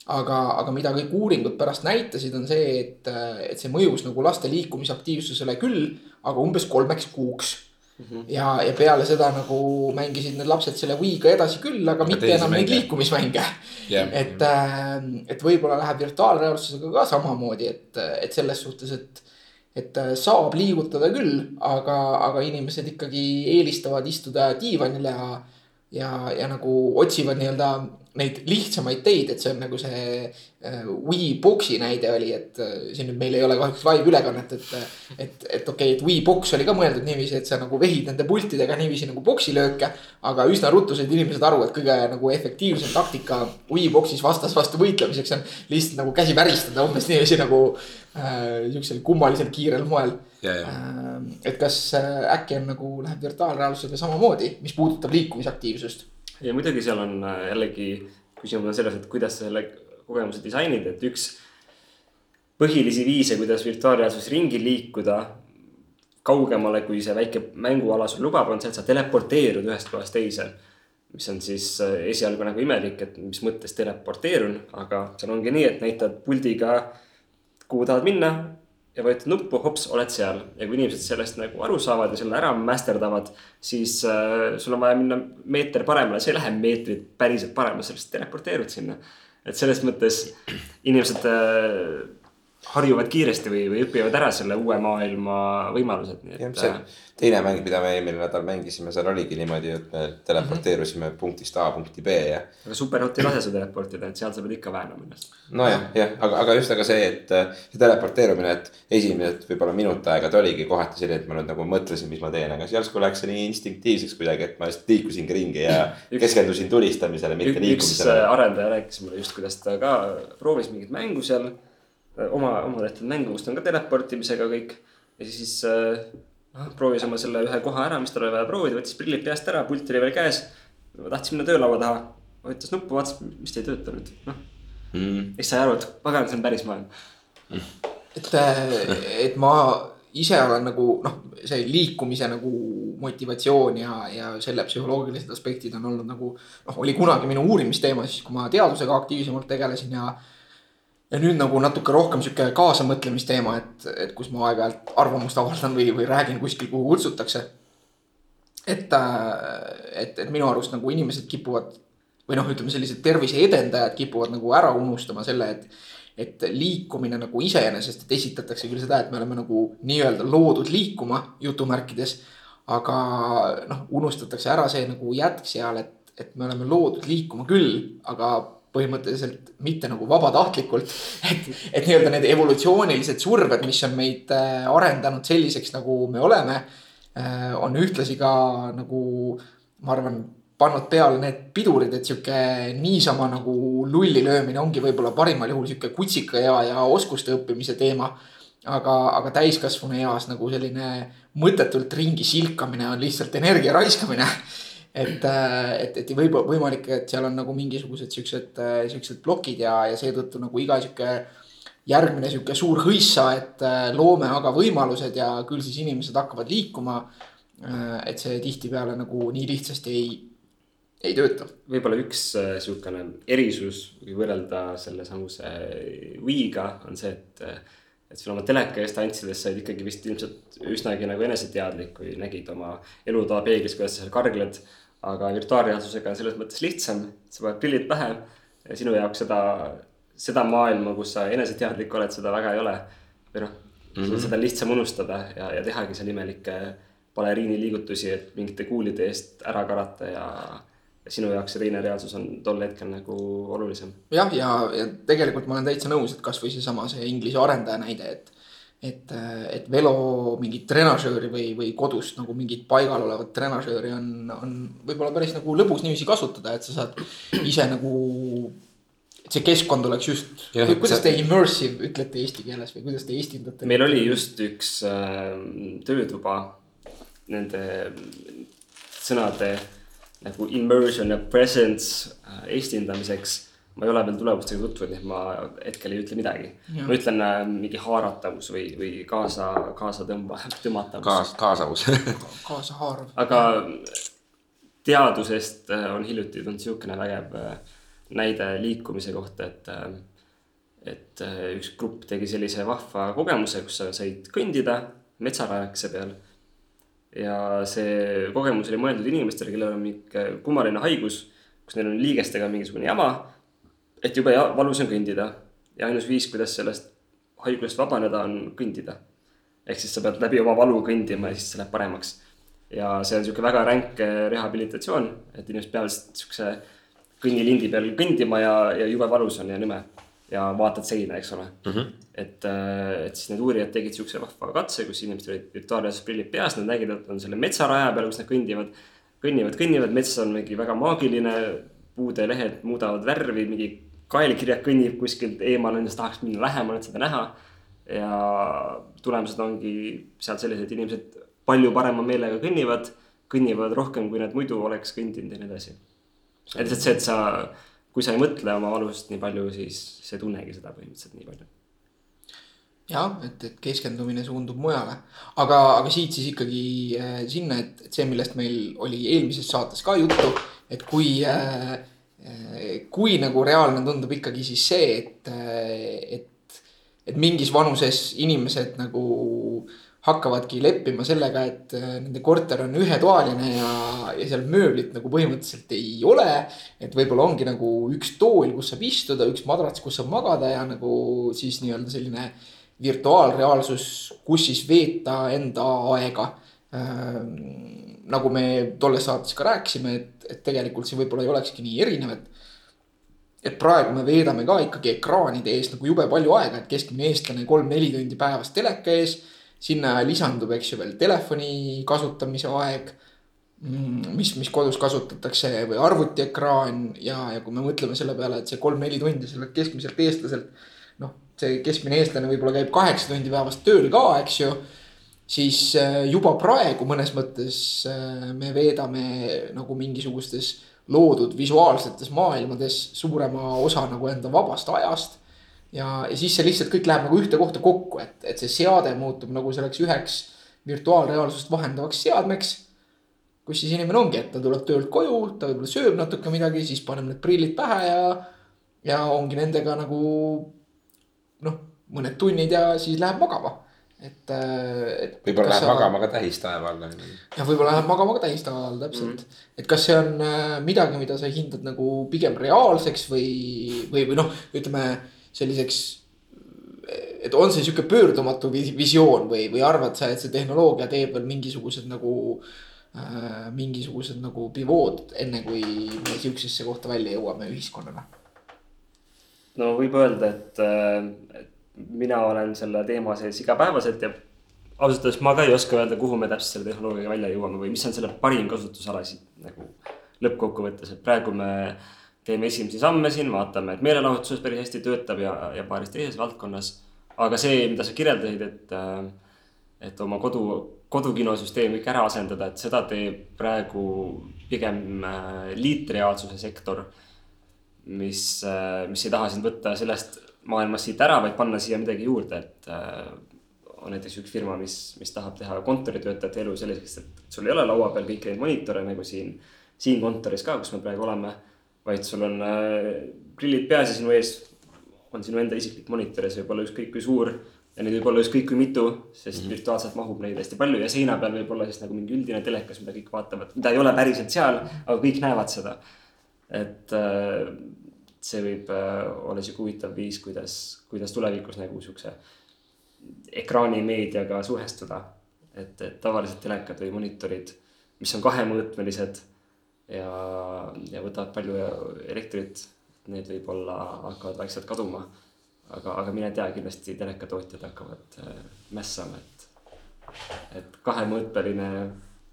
aga, aga mida kõik uuringud pärast näitasid, on see, et, äh, et see mõjus nagu laste liikumisaktiivsusele küll, aga umbes kolmeks kuuks. Ja, ja peale seda nagu mängisid need lapsed selle Wii'ga edasi küll, aga, aga mitte enam neid liikumismänge. Yeah.. et, äh, et võib-olla läheb virtuaalreaalsusega ka samamoodi, et, et selles suhtes, et. et äh, saab liigutada küll, aga, aga inimesed ikkagi eelistavad istuda diivanil ja, ja, ja nagu otsivad nii-öelda neid lihtsamaid teid, et see on nagu see äh, Wii Boxi näide oli, et äh, siin nüüd meil ei ole kahjuks live ülekannet, et. et, et okei okay,, et Wii Box oli ka mõeldud niiviisi, et sa nagu vehid nende pultidega niiviisi nagu boksi lööke. aga üsna ruttu said inimesed aru, et kõige nagu efektiivsem taktika Wii Boxis vastas vastu võitlemiseks on lihtsalt nagu käsi väristada umbes niiviisi nagu äh,. sihukesel kummalisel kiirel moel. Äh, et kas äh, äkki on nagu läheb virtuaalreaalsusega samamoodi, mis puudutab liikumisaktiivsust ja muidugi seal on äh, jällegi küsimus on selles, et kuidas sa selle kogemuse disainid, et üks põhilisi viise, kuidas virtuaalreaalsuses ringi liikuda kaugemale, kui see väike mänguala sul lubab, on see, et sa teleporteerud ühest kohast teise. mis on siis äh, esialgu nagu imelik, et mis mõttes teleporteerun, aga seal ongi nii, et näitad puldiga, kuhu tahad minna ja vajutad nuppu, hops, oled seal. ja kui inimesed sellest nagu aru saavad ja selle ära masterdavad, siis äh, sul on vaja minna meeter paremale, sa ei lähe meetrit päriselt paremale, sa lihtsalt teleporteerud sinna. et selles mõttes inimesed äh, harjuvad kiiresti või, või õpivad ära selle uue maailma võimalused, nii et. see äh, teine mäng, mida me eelmine nädal mängisime, seal oligi niimoodi, et me teleporteerusime mm -hmm. punktist A punkti B ja. aga superraudtee ei lase sul teleportida, et seal sa pead ikka väänama ennast. nojah, jah, aga, aga just aga see, et see teleporteerumine, et esimesed võib-olla minut aega ta oligi kohati selline, et ma nüüd nagu mõtlesin, mis ma teen, aga järsku läks see nii instinktiivseks kuidagi, et ma lihtsalt liikusingi ringi ja üks, keskendusin tulistamisele, mitte liikumisele. üks arendaja rääkis mulle just, kuidas ta ka proovis mingit mängu seal oma, oma tehtud mängu, kus ta on ka teleportimisega kõik. ja siis äh, proovis oma selle ühe koha ära, mis tal oli vaja proovida, võttis prillid peast ära, pult oli veel käes. tahtis minna töölaua taha, vajutas nuppu, vaatas, mis ei tööta nüüd, noh mm.. siis sai aru, et pagan, see on päris maailm. Mm.. et, äh, et ma ise olen nagu noh, see liikumise nagu motivatsioon ja, ja selle psühholoogilised aspektid on olnud nagu noh, oli kunagi minu uurimisteema siis, kui ma teadusega aktiivsemalt tegelesin ja ja nüüd nagu natuke rohkem sihuke kaasamõtlemisteema, et, et kus ma aeg-ajalt arvamust avaldan või, või räägin kuskil, kuhu kutsutakse. et, äh, et, et minu arust nagu inimesed kipuvad või noh, ütleme sellised tervise edendajad kipuvad nagu ära unustama selle, et. et liikumine nagu iseenesest, et esitatakse küll seda, et me oleme nagu nii-öelda loodud liikuma jutumärkides. aga noh, unustatakse ära see nagu jätk seal, et, et me oleme loodud liikuma küll, aga põhimõtteliselt mitte nagu vabatahtlikult. et, et nii-öelda need evolutsioonilised surved, mis on meid äh, arendanud selliseks, nagu me oleme. on ühtlasi ka nagu, ma arvan, pannud peale need pidurid, et sihuke niisama nagu lulli löömine ongi võib-olla parimal juhul sihuke kutsika ea ja oskuste õppimise teema. aga, aga täiskasvanu eas nagu selline mõttetult ringi silkamine on lihtsalt energia raiskamine. Et, et, et võib, võimalik, et seal on nagu mingisugused siuksed, siuksed plokid ja, ja seetõttu nagu iga sihuke järgmine sihuke suur hõissa, et loome aga võimalused ja küll siis inimesed hakkavad liikuma. et see tihtipeale nagu nii lihtsasti ei ei tööta. võib-olla üks äh, sihukene erisus, kui võrrelda sellesamuse Wii'ga on see, et. Äh, et sul oma teleka eest tantsides said ikkagi vist ilmselt üsnagi nagu eneseteadlik, kui nägid oma elutoa peeglis, kuidas sa seal kargled. Aga virtuaalreaalsusega on selles mõttes lihtsam, sa paned prillid pähe ja sinu jaoks seda, seda maailma, kus sa eneseteadlik oled, seda väga ei ole. või noh mm -hmm., seda on lihtsam unustada ja, ja tehagi seal imelikke baleriini liigutusi, et mingite kuulide eest ära karata ja sinu jaoks see teine reaalsus on tol hetkel nagu olulisem. jah, ja, ja tegelikult ma olen täitsa nõus, et kasvõi seesama see Inglise arendaja näide, et. Et, et velo mingit trenažööri või, või kodust nagu mingit paigal olevat trenažööri on, on võib-olla päris nagu lõbus niiviisi kasutada, et sa saad ise nagu et see keskkond oleks just, kuidas te immersive ütlete eesti keeles või kuidas te eestindate? meil oli just üks äh, töötuba nende sõnade nagu immersion ja presence äh, eestindamiseks. Ma ei ole veel tulemustega tutvunud, nii et ma hetkel ei ütle midagi. ma ütlen äh, mingi haaratavus või, või kaasa, kaasatõmba, tõmmatavus Kaas,. kaasavus kaasahaarav. aga teadusest äh, on hiljuti tulnud sihukene vägev näide liikumise kohta, et et üks grupp tegi sellise vahva kogemuse, kus sa said kõndida metsarajakese peal ja see kogemus oli mõeldud inimestele, kellel on mingi kummaline haigus, kus neil on liigestega mingisugune jama. Et jube valus on kõndida ja ainus viis, kuidas sellest haigusest vabaneda, on kõndida. ehk siis sa pead läbi oma valu kõndima ja siis see läheb paremaks. ja see on sihuke väga ränk rehabilitatsioon, et inimesed peavad siukse kõnnilindi peal kõndima ja, ja jube valus on ja nõme ja vaatad seina, eks ole mm. -hmm. et, äh, et siis need uurijad tegid siukse vahva katse, kus inimestel olid virtuaalreaalsusprillid peas, nad nägid, et on selle metsaraja peal, kus nad kõndivad. kõnnivad, kõnnivad, mets on mingi väga maagiline, puude lehed muudavad värvi, mingi kaelkirjak kõnnib kuskilt eemal, nendest tahaks minna lähemale, et seda näha. ja tulemused ongi seal sellised, inimesed palju parema meelega kõnnivad, kõnnivad rohkem, kui nad muidu oleks kõndinud ja nii edasi. et lihtsalt see, et sa kui sa ei mõtle oma valust nii palju, siis sa ei tunnegi seda põhimõtteliselt nii palju. jah, et, et keskendumine suundub mujale, aga, aga siit siis ikkagi äh, sinna, et, et see, millest meil oli eelmises saates ka juttu, et kui äh, kui nagu reaalne tundub ikkagi siis see, et, et, et mingis vanuses inimesed nagu hakkavadki leppima sellega, et äh, nende korter on ühetoaline ja, ja seal mööblit nagu põhimõtteliselt ei ole. et võib-olla ongi nagu üks tool, kus saab istuda, üks madrats, kus saab magada ja nagu siis nii-öelda selline virtuaalreaalsus, kus siis veeta enda aega ähm,. nagu me tolles saates ka rääkisime, et, et tegelikult see võib-olla ei olekski nii erinev, et et praegu me veedame ka ikkagi ekraanide ees nagu jube palju aega, et keskmine eestlane kolm-neli tundi päevas teleka ees sinna lisandub, eks ju, veel telefoni kasutamise aeg. Mm, mis, mis kodus kasutatakse või arvutiekraan ja, ja kui me mõtleme selle peale, et see kolm-neli tundi sellelt keskmiselt eestlaselt. noh, see keskmine eestlane võib-olla käib kaheksa tundi päevas tööl ka, eks ju. Siis äh, juba praegu mõnes mõttes äh, me veedame nagu mingisugustes loodud visuaalsetes maailmades suurema osa nagu enda vabast ajast ja, ja siis see lihtsalt kõik läheb nagu ühte kohta kokku, et, et see seade muutub nagu selleks üheks virtuaalreaalsust vahendavaks seadmeks. kus siis inimene ongi, et ta tuleb töölt koju, ta võib-olla sööb natuke midagi, siis paneb need prillid pähe ja, ja ongi nendega nagu noh, mõned tunnid ja siis läheb magama et, et. võib-olla läheb sa... magama ka tähistaeva all. jah, võib-olla läheb magama ka tähistaeva all, täpselt mm. -hmm. et kas see on äh, midagi, mida sa hindad nagu pigem reaalseks või, või, või noh, ütleme selliseks. et on see sihuke pöördumatu visioon või, või arvad sa, et see tehnoloogia teeb veel mingisugused nagu äh,. mingisugused nagu pivood, enne kui me sihukesesse kohta välja jõuame ühiskonnana? no võib öelda, et, äh, et mina olen selle teema sees igapäevaselt ja ausalt öeldes ma ka ei oska öelda, kuhu me täpselt selle tehnoloogiaga välja jõuame või mis on selle parim kasutusala siit nagu lõppkokkuvõttes, et praegu me teeme esimesi samme siin, vaatame, et meelelahutuses päris hästi töötab ja, ja paaris teises valdkonnas. aga see, mida sa kirjeldasid, et, et oma kodu, kodukinosüsteem kõik ära asendada, et seda teeb praegu pigem äh, liitreaalsuse sektor. mis, äh, mis ei taha sind võtta sellest maailmast siit ära, vaid panna siia midagi juurde, et äh, on näiteks üks firma, mis, mis tahab teha kontoritöötajate elu selliseks, et sul ei ole laua peal kõiki neid monitore nagu siin, siin kontoris ka, kus me praegu oleme. vaid sul on äh, prillid peas ja sinu ees on sinu enda isiklik monitor ja see võib olla ükskõik kui suur. ja neid võib olla ükskõik kui mitu, sest mm -hmm. virtuaalselt mahub neid hästi palju ja seina peal võib olla siis nagu mingi üldine telekas, mida kõik vaatavad, mida ei ole päriselt seal, aga kõik näevad seda. et äh, see võib äh, olla sihuke huvitav viis, kuidas, kuidas tulevikus nagu siukse ekraanimeediaga suhestuda. et, et tavalised telekad või monitorid, mis on kahemõõtmelised ja, ja võtavad palju elektrit, need võib-olla hakkavad vaikselt kaduma. aga, aga mine tea, kindlasti telekatootjad hakkavad äh, mässama, et, et kahemõõtmeline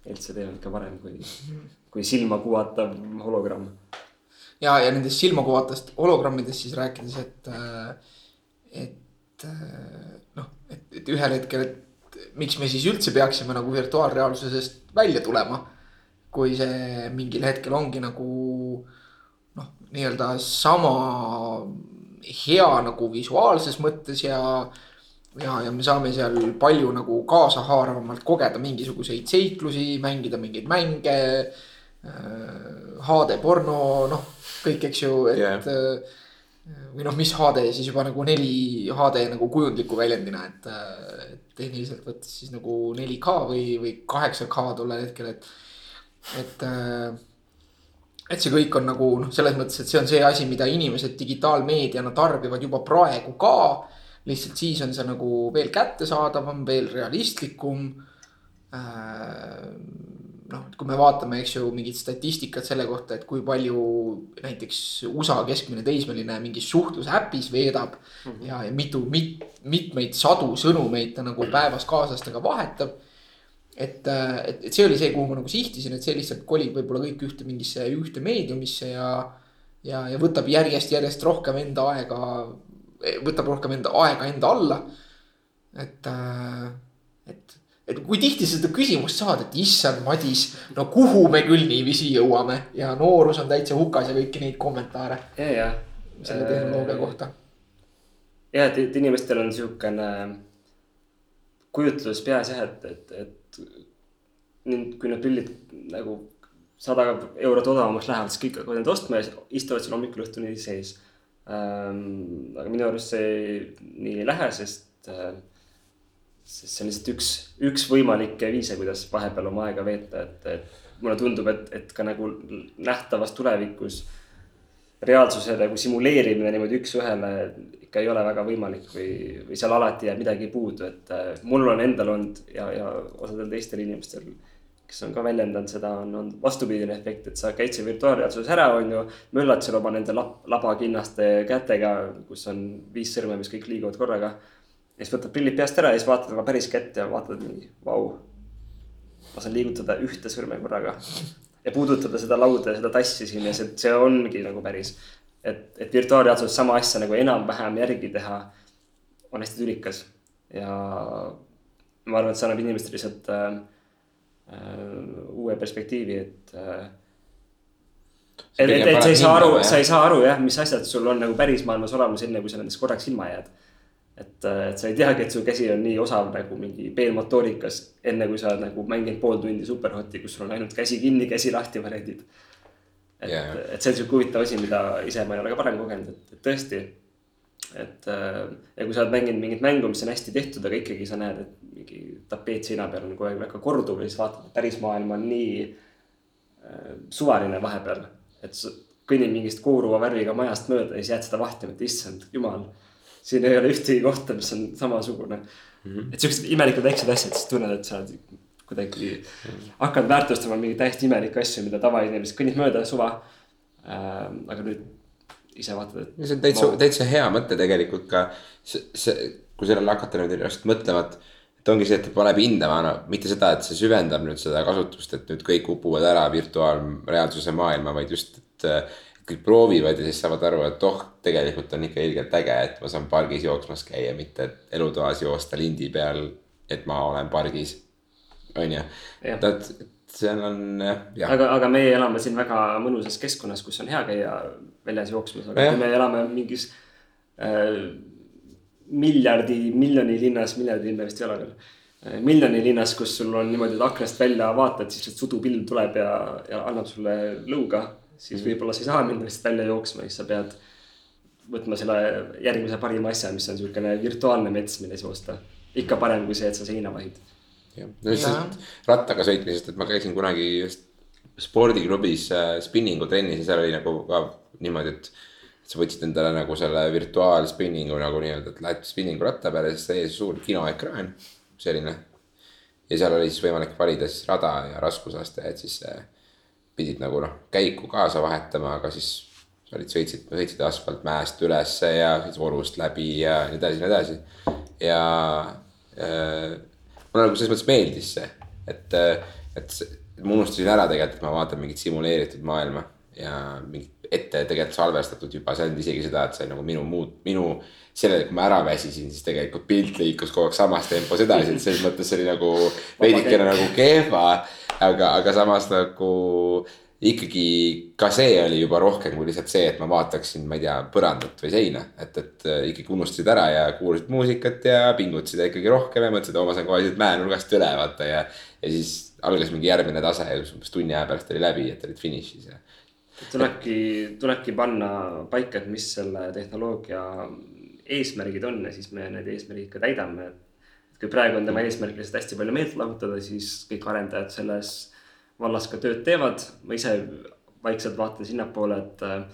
LCD on ikka parem kui, kui silma kuvatav hologramm. Ja, ja nendest silmakuvatavast hologrammidest siis rääkides, et, äh, et äh, noh, et, et ühel hetkel, et miks me siis üldse peaksime nagu virtuaalreaalsusest välja tulema. kui see mingil hetkel ongi nagu noh, nii-öelda sama hea nagu visuaalses mõttes ja. ja, ja me saame seal palju nagu kaasahaaravamalt kogeda mingisuguseid seiklusi, mängida mingeid mänge äh,. HD porno, noh kõik, eks ju, et yeah või noh, mis HD siis juba nagu neli HD nagu kujundliku väljendina, et, et tehniliselt võttes siis nagu 4K või, või 8K tollel hetkel, et, et. et see kõik on nagu noh, selles mõttes, et see on see asi, mida inimesed digitaalmeediana tarbivad juba praegu ka. lihtsalt siis on see nagu veel kättesaadavam, veel realistlikum äh, noh, kui me vaatame, eks ju, mingit statistikat selle kohta, et kui palju näiteks USA keskmine teismeline mingis suhtlusäpis veedab mm. -hmm. ja, ja mitu mit,, mitmeid sadu sõnumeid ta nagu päevas kaaslastega vahetab. et, et, et see oli see, kuhu ma nagu sihtisin, et see lihtsalt kolib võib-olla kõik ühte mingisse ühte meediumisse ja. ja, ja võtab järjest, järjest rohkem enda aega, võtab rohkem enda aega enda alla. et, et et kui tihti seda küsimust saad, et issand, Madis, no kuhu me küll niiviisi jõuame ja noorus on täitsa hukas ja kõiki neid kommentaare. ja, ja. selle tehnoloogia kohta. ja, et, et inimestel on siukene kujutlus peas jah, et, et, et nüüd, kui need prillid nagu sada eurot odavamaks lähevad, siis kõik hakkavad neid ostma ja istuvad seal hommikul õhtuni sees ähm,. aga minu arust see nii ei lähe, sest äh, sest see on lihtsalt üks, üks võimalikke viise, kuidas vahepeal oma aega veeta, et, et mulle tundub, et, et ka nagu nähtavas tulevikus reaalsuse nagu simuleerimine niimoodi üks-ühele ikka ei ole väga võimalik või, või seal alati jääb midagi puudu, et äh, mul on endal olnud ja, ja osadel teistel inimestel, kes on ka väljendanud seda, on olnud vastupidine efekt, et sa käid seal virtuaalreaalsuses ära, on ju, möllad seal oma nende lab, labakinnaste kätega, kus on viis sõrme, mis kõik liiguvad korraga ja siis võtad prillid peast ära ja siis vaatad oma päris kätt ja vaatad mingi, vau. ma saan liigutada ühte sõrme korraga ja puudutada seda lauda ja seda tassi siin ja see, see ongi nagu päris. et, et virtuaalreaalsuses sama asja nagu enam-vähem järgi teha on hästi tülikas ja ma arvan, et see annab inimestele lihtsalt äh, äh, uue perspektiivi, et äh, et, et, et sa ei saa aru, sa ei saa aru jah, mis asjad sul on nagu päris maailmas olemas, enne kui sa nendest korraks ilma jääd et, äh, et sa ei teagi, et su käsi on nii osav nagu mingi peenmotoorikas, enne kui sa oled nagu mänginud pool tundi superhoti, kus sul on ainult käsi kinni, käsi lahti variandid. et yeah., et see on sihuke huvitav asi, mida ise ma ei ole ka varem kogenud, et, et tõesti. et äh, ja kui sa oled mänginud mingit mängu, mis on hästi tehtud, aga ikkagi sa näed, et mingi tapeet seina peal on kogu aeg väga korduv ja siis vaatad, et päris maailm on nii äh, suvaline vahepeal. et sa kõnnid mingist kooruva värviga majast mööda ja siis jääd seda vahtima, et issand jumal siin ei ole ühtegi kohta, mis on samasugune mm. -hmm. et siuksed imelikud väiksed asjad, siis tunned, et sa oled kuidagi hakkad väärtustama mingeid täiesti imelikke asju, mida tavainimesed kõnnib mööda suva äh,. aga nüüd ise vaatad, et. see on täitsa, täitsa hea mõte tegelikult ka, see, kui sellele hakata nüüd järjest mõtlema, et. et ongi see, et paneb hindama, no mitte seda, et see süvendab nüüd seda kasutust, et nüüd kõik upuvad ära virtuaalreaalsuse maailma, vaid just, et. Kõik proovivad ja siis saavad aru, et oh, tegelikult on ikka ilgelt äge, et ma saan pargis jooksmas käia, mitte elutoas joosta lindi peal, et ma olen pargis. on ju, et, seal on jah. aga, aga meie elame siin väga mõnusas keskkonnas, kus on hea käia väljas jooksmas, aga ja. kui me elame mingis äh, miljardi, miljoni linnas, miljardi linna vist ei ole veel äh,. miljoni linnas, kus sul on niimoodi, et aknast välja vaatad, siis sudupilv tuleb ja, ja annab sulle lõuga. Siis võib-olla sa ei saa minna lihtsalt välja jooksma, siis sa pead võtma selle järgmise parima asja, mis on niisugune virtuaalne mets, milles joosta. ikka parem kui see, et sa seina vahid jah, no lihtsalt rattaga sõitmisest, et ma käisin kunagi just spordiklubis äh, spinningu trennis ja seal oli nagu ka niimoodi, et. sa võtsid endale nagu selle virtuaalspinningu nagu nii-öelda, et lähed spinningu ratta peale, siis täiesti suur kinoekraan, selline. ja seal oli siis võimalik valida siis rada ja raskusaste, et siis äh, pidid nagu noh, käiku kaasa vahetama, aga siis sa olid, sõitsid, sõitsid asfaltmäest ülesse ja siis vorust läbi ja nii edasi, nii edasi. ja äh, mulle nagu selles mõttes meeldis see, et, et ma unustasin ära tegelikult, et ma vaatan mingit simuleeritud maailma ja mingit ette tegelikult salvestatud juba, see ei olnud isegi seda, et see nagu minu muud, minu. Sellele, kui ma ära väsisin, siis tegelikult pilt liikus kogu aeg samas tempos edasi, et selles mõttes see oli nagu veidikene nagu kehva. aga, aga samas nagu ikkagi ka see oli juba rohkem kui lihtsalt see, et ma vaataksin, ma ei tea, põrandat või seina. et, et äh, ikkagi unustasid ära ja kuulasid muusikat ja pingutasid ikkagi rohkem ja mõtlesid, oo ma saan kohe siit mäenurgast üle vaata ja. ja siis algas mingi järgmine tase ja umbes tunni aja pärast oli läbi, et olid finišis ja. tulebki, tulebki panna paika, et mis selle tehnoloogia eesmärgid on ja siis me need eesmärgid ka täidame. et kui praegu on tema eesmärk lihtsalt hästi palju meelt lahutada, siis kõik arendajad selles vallas ka tööd teevad. ma ise vaikselt vaatan sinnapoole, et äh,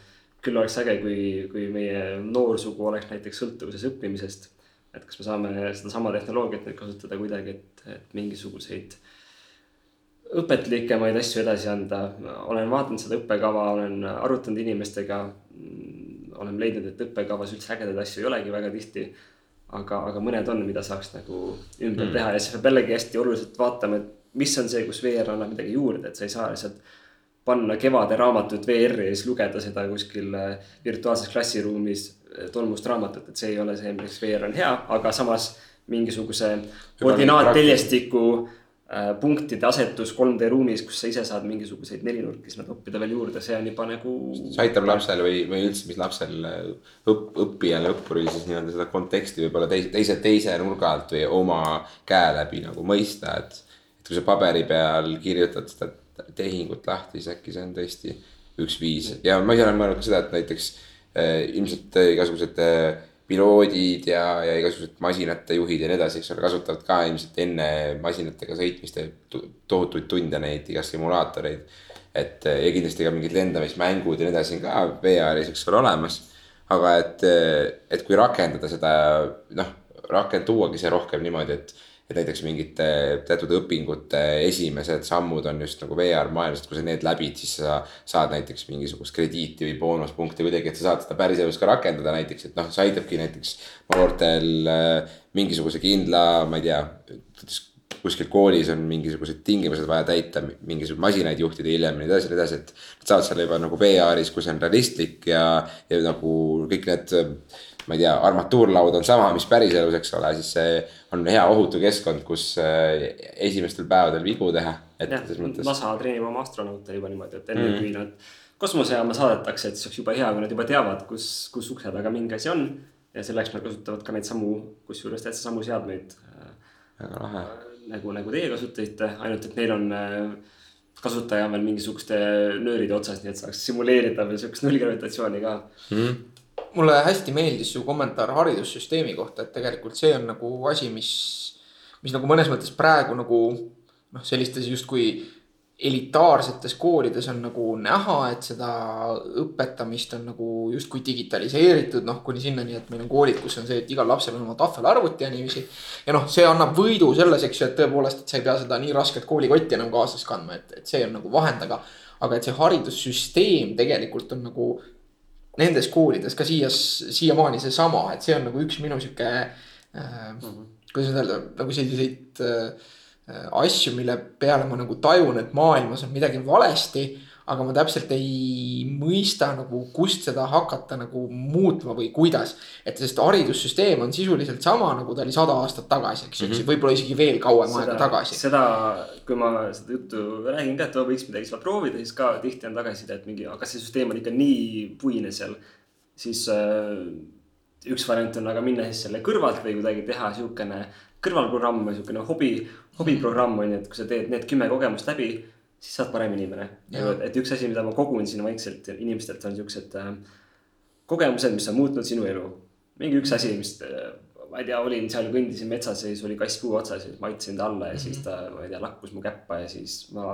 küll oleks äge, kui, kui meie noorsugu oleks näiteks sõltuvuses õppimisest. et kas me saame sedasama tehnoloogiat nüüd kasutada kuidagi, et, et mingisuguseid õpetlikemaid asju edasi anda. olen vaadanud seda õppekava, olen arutanud inimestega. Olen leidnud, et õppekavas üldse ägedaid asju ei olegi väga tihti. aga, aga mõned on, mida saaks nagu ümber mm. teha ja siis peab jällegi hästi oluliselt vaatama, et mis on see, kus VR annab midagi juurde, et sa ei saa lihtsalt panna kevade raamatut VR-i ja siis lugeda seda kuskil äh, virtuaalses klassiruumis äh, tolmust raamatut, et see ei ole see, milleks VR on hea, aga samas mingisuguse koordinaatteljestiku äh, punktide asetus 3D ruumis, kus sa ise saad mingisuguseid nelinurkismeid õppida veel juurde, see on juba nagu. see aitab lapsel või, või üldse, mis lapsel õpp, õppijal, õppuril siis nii-öelda seda konteksti võib-olla teise, teise, teise nurga alt või oma käe läbi nagu mõista, et kui sa paberi peal kirjutad seda tehingut lahti, siis äkki see on tõesti üks viis ja ma ise olen mõelnud ka seda, et näiteks äh, ilmselt äh, igasugused äh, piloodid ja, ja igasugused masinate juhid ja nii edasi, eks ole, kasutavad ka ilmselt enne masinatega sõitmist tohutuid tunde neid igas simulaatoreid. et ja kindlasti ka mingid lendamismängud ja nii edasi on ka VR-is, eks ole, olemas. aga et, et kui rakendada seda, noh, rakend-, tuuagi see rohkem niimoodi, et et näiteks mingite teatud õpingute esimesed sammud on just nagu VR maailmas, et kui sa need läbid, siis sa saad näiteks mingisugust krediiti või boonuspunkti kuidagi, et sa saad seda päriselus ka rakendada näiteks, et noh, see aitabki näiteks noortel äh, mingisuguse kindla, ma ei tea, kuskil koolis on mingisugused tingimused vaja täita, mingisuguseid masinaid juhtida hiljem ja nii edasi, nii edasi, et. Nad saavad selle juba nagu VR-is, kui see on realistlik ja, ja nagu kõik need ma ei tea, armatuurlaud on sama, mis päriselus, eks ole, siis see on hea ohutu keskkond, kus äh, esimestel päevadel vigu teha. Mõttes... NASA treenib oma astronaute juba niimoodi, et enne mm. kui nad kosmosejaama saadetakse, et siis oleks jube hea, kui nad juba teavad, kus, kus ukse taga mingi asi on. ja selleks nad kasutavad ka neid samu, kusjuures täitsa samu seadmeid. väga lahe. nagu, nagu teie kasutasite, ainult et neil on äh, kasutaja on veel mingisuguste nööride otsas, nii et saaks simuleerida veel sihukest nullgravitatsiooni ka mm mulle hästi meeldis su kommentaar haridussüsteemi kohta, et tegelikult see on nagu asi, mis, mis nagu mõnes mõttes praegu nagu noh, sellistes justkui elitaarsetes koolides on nagu näha, et seda õpetamist on nagu justkui digitaliseeritud, noh kuni sinnani, et meil on koolid, kus on see, et igal lapsel on oma tahvelarvuti ja niiviisi. ja noh, see annab võidu selles, eks ju, et tõepoolest, et sa ei pea seda nii rasket koolikotti enam kaasas kandma, et, et see on nagu vahend, aga. aga et see haridussüsteem tegelikult on nagu nendes koolides ka siia, siiamaani seesama, et see on nagu üks minu sihuke äh. -hmm. kuidas nüüd öelda, nagu selliseid äh, asju, mille peale ma nagu tajun, et maailmas on midagi valesti aga ma täpselt ei mõista nagu, kust seda hakata nagu muutma või kuidas. et sest haridussüsteem on sisuliselt sama, nagu ta oli sada aastat tagasi, eks ju mm -hmm., võib-olla isegi veel kauem aega tagasi. seda, kui ma seda juttu räägin ka, et võiks midagi seal proovida, siis ka tihti on tagasiside, et mingi, aga see süsteem on ikka nii puine seal. siis äh, üks variant on aga minna siis selle kõrvalt või kuidagi teha sihukene kõrvalprogramm või sihukene hobi, hobiprogramm on ju, et kui sa teed need kümme kogemust läbi siis sa oled parem inimene. et üks asi, mida ma kogun siin vaikselt inimestelt on siuksed äh, kogemused, mis on muutnud sinu elu. mingi üks asi, mis äh, ma ei tea, olin seal, kõndisin metsas ja siis oli kass puu otsas ja siis ma aitasin ta alla ja mm -hmm. siis ta, ma ei tea, lakkus mu käppa ja siis ma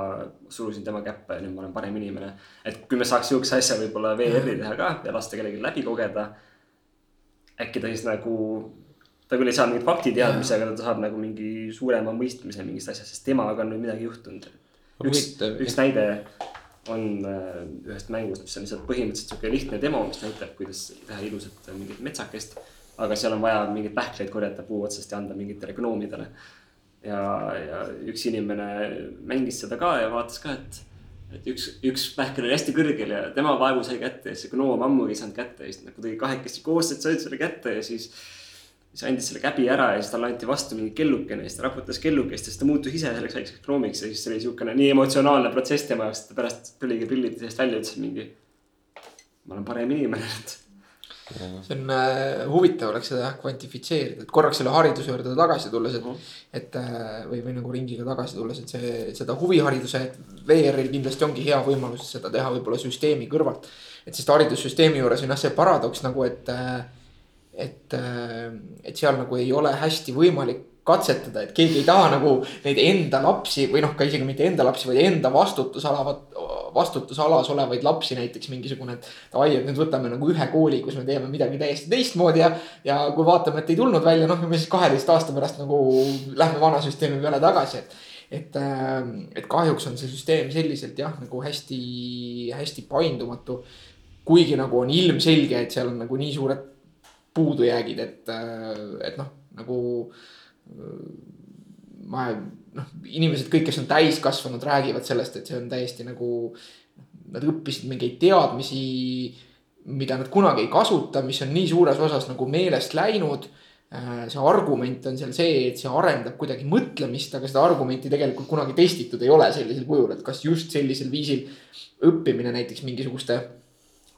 surusin tema käppa ja nüüd ma olen parem inimene. et kui me saaks sihukese asja võib-olla VR-i teha ka ja lasta kellelgi läbi kogeda. äkki ta siis nagu, ta küll ei saa mingit faktiteadmisi, aga ta saab nagu mingi suurema mõistmise mingist asjast, sest temaga on nüüd midagi juhtunud üks, üks näide on äh, ühest mängust, mis on lihtsalt põhimõtteliselt sihuke lihtne demo, mis näitab, kuidas teha ilusat äh, mingit metsakest. aga seal on vaja mingeid pähkleid korjata puu otsast ja anda mingitele gnoomidele. ja, ja üks inimene mängis seda ka ja vaatas ka, et, et üks, üks pähkel oli hästi kõrgel ja tema vaevu sai kätte ja see gnoom ammugi ei saanud kätte ja siis nad kuidagi kahekesti koos said selle kätte ja siis siis andis selle käbi ära ja siis talle anti vastu mingi kellukene ja siis ta raputas kellukest ja siis ta muutus ise selleks väikseks gnoomiks ja siis see oli siukene nii emotsionaalne protsess tema jaoks, et ta pärast tuligi prillid seest välja, ütles mingi. ma olen parem inimene nüüd. see on äh, huvitav oleks seda jah kvantifitseerida, et korraks selle hariduse juurde tagasi tulles, et mm, -hmm. et äh, või, või nagu ringiga tagasi tulles, et see, seda huvihariduse, VR-il kindlasti ongi hea võimalus seda teha võib-olla süsteemi kõrvalt. et sest haridussüsteemi juures on jah see paradoks nagu, et äh, et, äh, et seal nagu ei ole hästi võimalik katsetada, et keegi ei taha nagu neid enda lapsi või noh, ka isegi mitte enda lapsi, vaid enda vastutusalavat, vastutusalas olevaid lapsi näiteks mingisugune. et davai, et nüüd võtame nagu ühe kooli, kus me teeme midagi täiesti teistmoodi ja, ja kui vaatame, et ei tulnud välja, noh, me siis kaheteist aasta pärast nagu lähme vana süsteemi peale tagasi, et et, äh, et kahjuks on see süsteem selliselt jah, nagu hästi-hästi paindumatu. kuigi nagu on ilmselge, et seal on nagu nii suured puudujäägid, et, et noh, nagu ma noh, inimesed kõik, kes on täiskasvanud, räägivad sellest, et see on täiesti nagu. Nad õppisid mingeid teadmisi, mida nad kunagi ei kasuta, mis on nii suures osas nagu meelest läinud. see argument on seal see, et see arendab kuidagi mõtlemist, aga seda argumenti tegelikult kunagi testitud ei ole sellisel kujul, et kas just sellisel viisil õppimine näiteks mingisuguste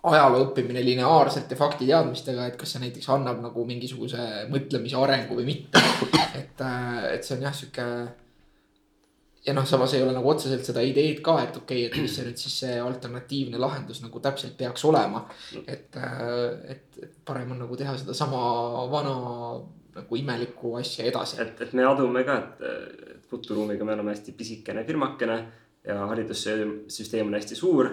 ajaloo õppimine lineaarselt ja faktiteadmistega, et kas see näiteks annab nagu mingisuguse mõtlemise arengu või mitte. et, äh, et see on jah, sihuke. ja noh, samas ei ole nagu otseselt seda ideed ka, et okei okay,, et mis see nüüd siis see alternatiivne lahendus nagu täpselt peaks olema. et, äh, et, et parem on nagu teha sedasama vana nagu imelikku asja edasi. et, et me adume ka, et Futuruumiga me oleme hästi pisikene firmakene ja haridussüsteem on hästi suur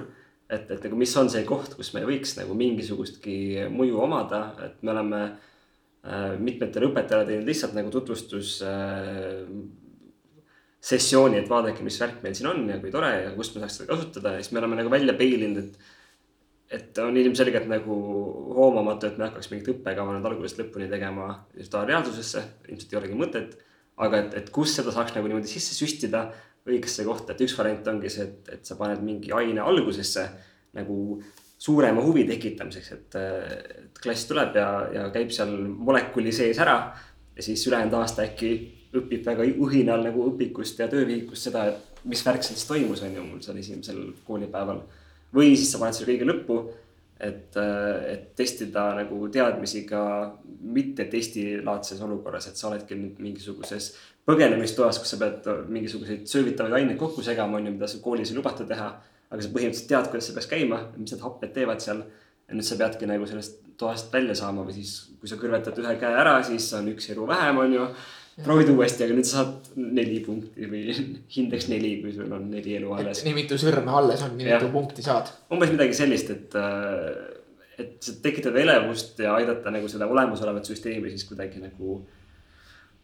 et, et nagu mis on see koht, kus me võiks nagu mingisugustki mõju omada, et me oleme äh, mitmetele õpetajale teinud lihtsalt nagu tutvustus äh, sessiooni, et vaadake, mis värk meil siin on ja kui tore ja kust me saaks seda kasutada ja siis me oleme nagu välja peilinud, et et on ilmselgelt nagu hoomamatu, et me hakkaks mingit õppekava nüüd algusest lõpuni tegema reaalsusesse, ilmselt ei olegi mõtet. aga et, et kus seda saaks nagu niimoodi sisse süstida õigesse kohta, et üks variant ongi see, et, et sa paned mingi aine algusesse nagu suurema huvi tekitamiseks, et, et klass tuleb ja, ja käib seal molekuli sees ära. ja siis ülejäänud aasta äkki õpib väga õhinal nagu õpikust ja töövihikust seda, et mis värk seal siis toimus, on ju, mul seal esimesel koolipäeval. või siis sa paned selle kõige lõppu, et, et testida nagu teadmisi ka mitte testilaadses olukorras, et sa oledki nüüd mingisuguses põgenemistoas, kus sa pead mingisuguseid söövitavaid aineid kokku segama, on ju, mida sa koolis ei lubata teha. aga sa põhimõtteliselt tead, kuidas see peaks käima, mis need happed teevad seal. ja nüüd sa peadki nagu sellest toast välja saama või siis, kui sa kõrvetad ühe käe ära, siis on üks elu vähem, on ju. proovid uuesti, aga nüüd sa saad neli punkti või hindeks neli, kui sul on neli elu alles. nii mitu sõrme alles on, nii mitu punkti saad. umbes midagi sellist, et et tekitada elevust ja aidata nagu seda olemasolevat süsteemi siis kuidagi nagu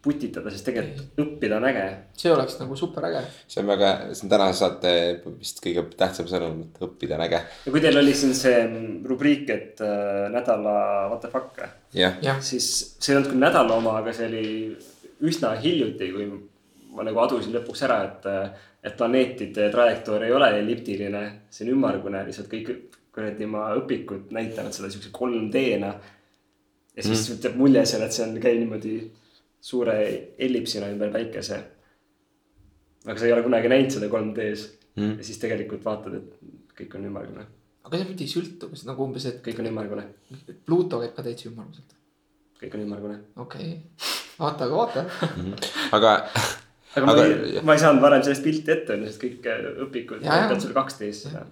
putitada, sest tegelikult õppida on äge. see oleks nagu super äge. see on väga, see on tänase saate vist kõige tähtsam sõnum, et õppida on äge. ja kui teil oli siin see rubriik, et äh, nädala what the fuck jah ja. siis see ei olnud küll nädala oma, aga see oli üsna hiljuti, kui ma nagu adusin lõpuks ära, et, et planeetide trajektoor ei ole elliptiline, see on ümmargune, lihtsalt kõik kuradi oma õpikud näitavad seda siukse 3D-na. ja siis mm. jääb mulje seal, et see on, käib niimoodi suure ellipsina ümber päikese. aga sa ei ole kunagi näinud seda 3D-s mm. ja siis tegelikult vaatad, et kõik on ümmargune. aga see ei sõltu, kas nagu umbes, et. kõik on ümmargune. Pluto käib ka täitsa ümmarguselt. kõik on ümmargune. okei okay., vaata, aga vaata aga aga ma ei, ma ei saanud varem sellest pilti ette, sest kõik äh, õpikud näitavad sulle 2D-s seda.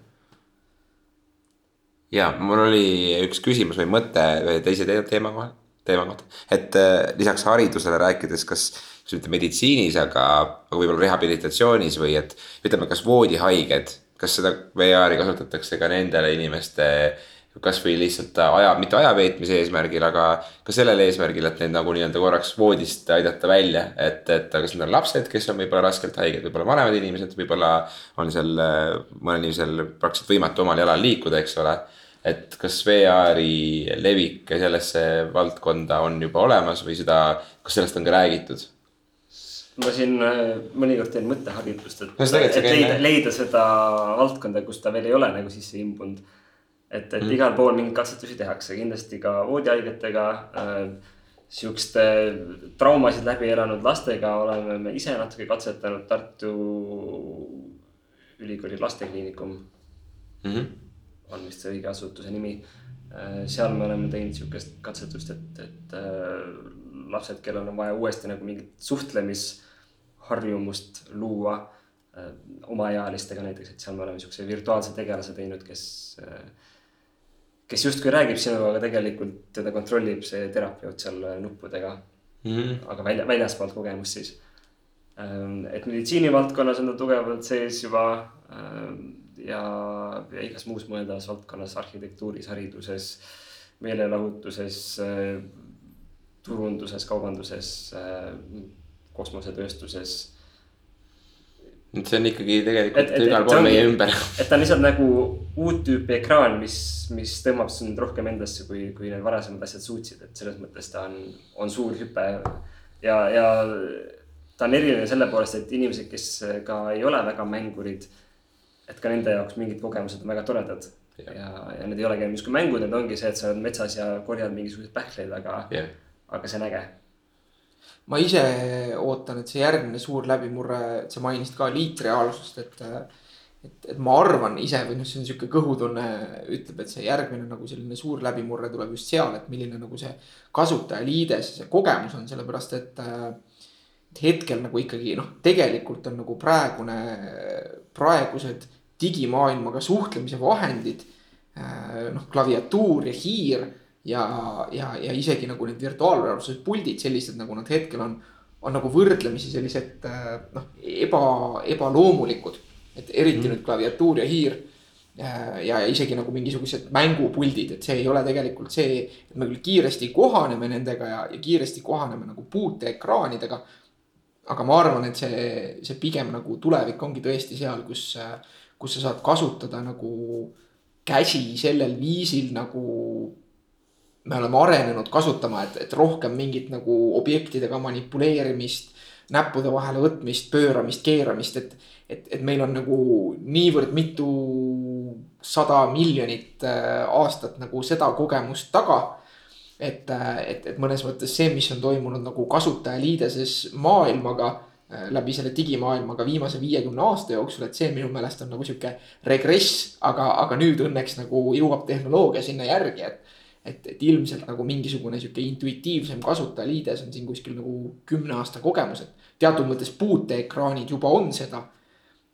ja mul oli üks küsimus või mõte ühe teise teema kohal teema kohta, et äh, lisaks haridusele rääkides, kas, kas mitte meditsiinis, aga, aga võib-olla rehabilitatsioonis või et ütleme, kas voodihaiged, kas seda VR-i kasutatakse ka nendele inimeste kasvõi lihtsalt aja, mitte aja veetmise eesmärgil, aga ka sellel eesmärgil, et neid nagu nii-öelda korraks voodist aidata välja, et, et kas need on lapsed, kes on võib-olla raskelt haiged, võib-olla vanemad inimesed, võib-olla on seal mõnel inimesel praktiliselt võimatu omal jalal liikuda, eks ole et kas VR-i levik sellesse valdkonda on juba olemas või seda, kas sellest on ka räägitud? ma siin äh, mõnikord teen mõtteharjutust, et, et leida, leida seda valdkonda, kus ta veel ei ole nagu sisse imbunud. et, et mm. igal pool mingeid katsetusi tehakse, kindlasti ka voodihaigetega äh,. Siukeste traumasid läbi elanud lastega oleme me ise natuke katsetanud Tartu Ülikooli lastekliinikum mm. -hmm on vist see õige asutuse nimi. Äh, seal me oleme teinud sihukest katsetust, et, et äh, lapsed, kellel on vaja uuesti nagu mingit suhtlemisharjumust luua äh, omaealistega näiteks, et seal me oleme sihukese virtuaalse tegelase teinud, kes, kes justkui räägib sinuga, aga tegelikult teda kontrollib see terapeut seal nuppudega mm. -hmm. aga välja, väljaspoolt kogemust siis. et meditsiinivaldkonnas on ta tugevalt sees juba ja, ja igas muus mõeldavas valdkonnas, arhitektuuris, hariduses, meelelahutuses, turunduses, kaubanduses, kosmosetööstuses. et see on ikkagi tegelikult igal pool meie ümber. et ta on lihtsalt nagu uut tüüpi ekraan, mis, mis tõmbab sind rohkem endasse, kui, kui need varasemad asjad suutsid, et selles mõttes ta on, on suur hüpe ja, ja ta on eriline selle poolest, et inimesed, kes ka ei ole väga mängurid et ka nende jaoks mingid kogemused on väga toredad. ja, ja, ja need ei olegi justkui mängud, need ongi see, et sa oled metsas ja korjad mingisuguseid pähkleid, aga yeah., aga see on äge. ma ise ootan, et see järgmine suur läbimurre, sa mainisid ka liitreaalsust, et et, et ma arvan ise või noh, see on sihuke kõhutunne ütleb, et see järgmine nagu selline suur läbimurre tuleb just seal, et milline nagu see kasutajaliides, see kogemus on, sellepärast et et hetkel nagu ikkagi noh, tegelikult on nagu praegune, praegused digimaailmaga suhtlemise vahendid. Äh, noh, klaviatuur ja hiir ja, ja, ja isegi nagu need virtuaalreaalsuse puldid sellised, nagu nad hetkel on. on nagu võrdlemisi sellised äh, noh, eba, ebaloomulikud, et eriti mm. nüüd klaviatuur ja hiir äh, ja, ja isegi nagu mingisugused mängupuldid, et see ei ole tegelikult see, et me küll kiiresti kohaneme nendega ja, ja kiiresti kohaneme nagu puuteekraanidega. aga ma arvan, et see, see pigem nagu tulevik ongi tõesti seal, kus kus sa saad kasutada nagu käsi sellel viisil nagu me oleme arenenud kasutama, et, et rohkem mingit nagu objektidega manipuleerimist, näppude vahele võtmist, pööramist, keeramist, et, et, et meil on nagu niivõrd mitu sada miljonit äh, aastat nagu seda kogemust taga. et, äh, et, et mõnes mõttes see, mis on toimunud nagu kasutajaliideses maailmaga läbi selle digimaailmaga viimase viiekümne aasta jooksul, et see minu meelest on nagu sihuke regress, aga, aga nüüd õnneks nagu jõuab tehnoloogia sinna järgi, et. et, et ilmselt nagu mingisugune sihuke intuitiivsem kasutajaliides on siin kuskil nagu kümne aasta kogemus, et teatud mõttes puuteekraanid juba on seda.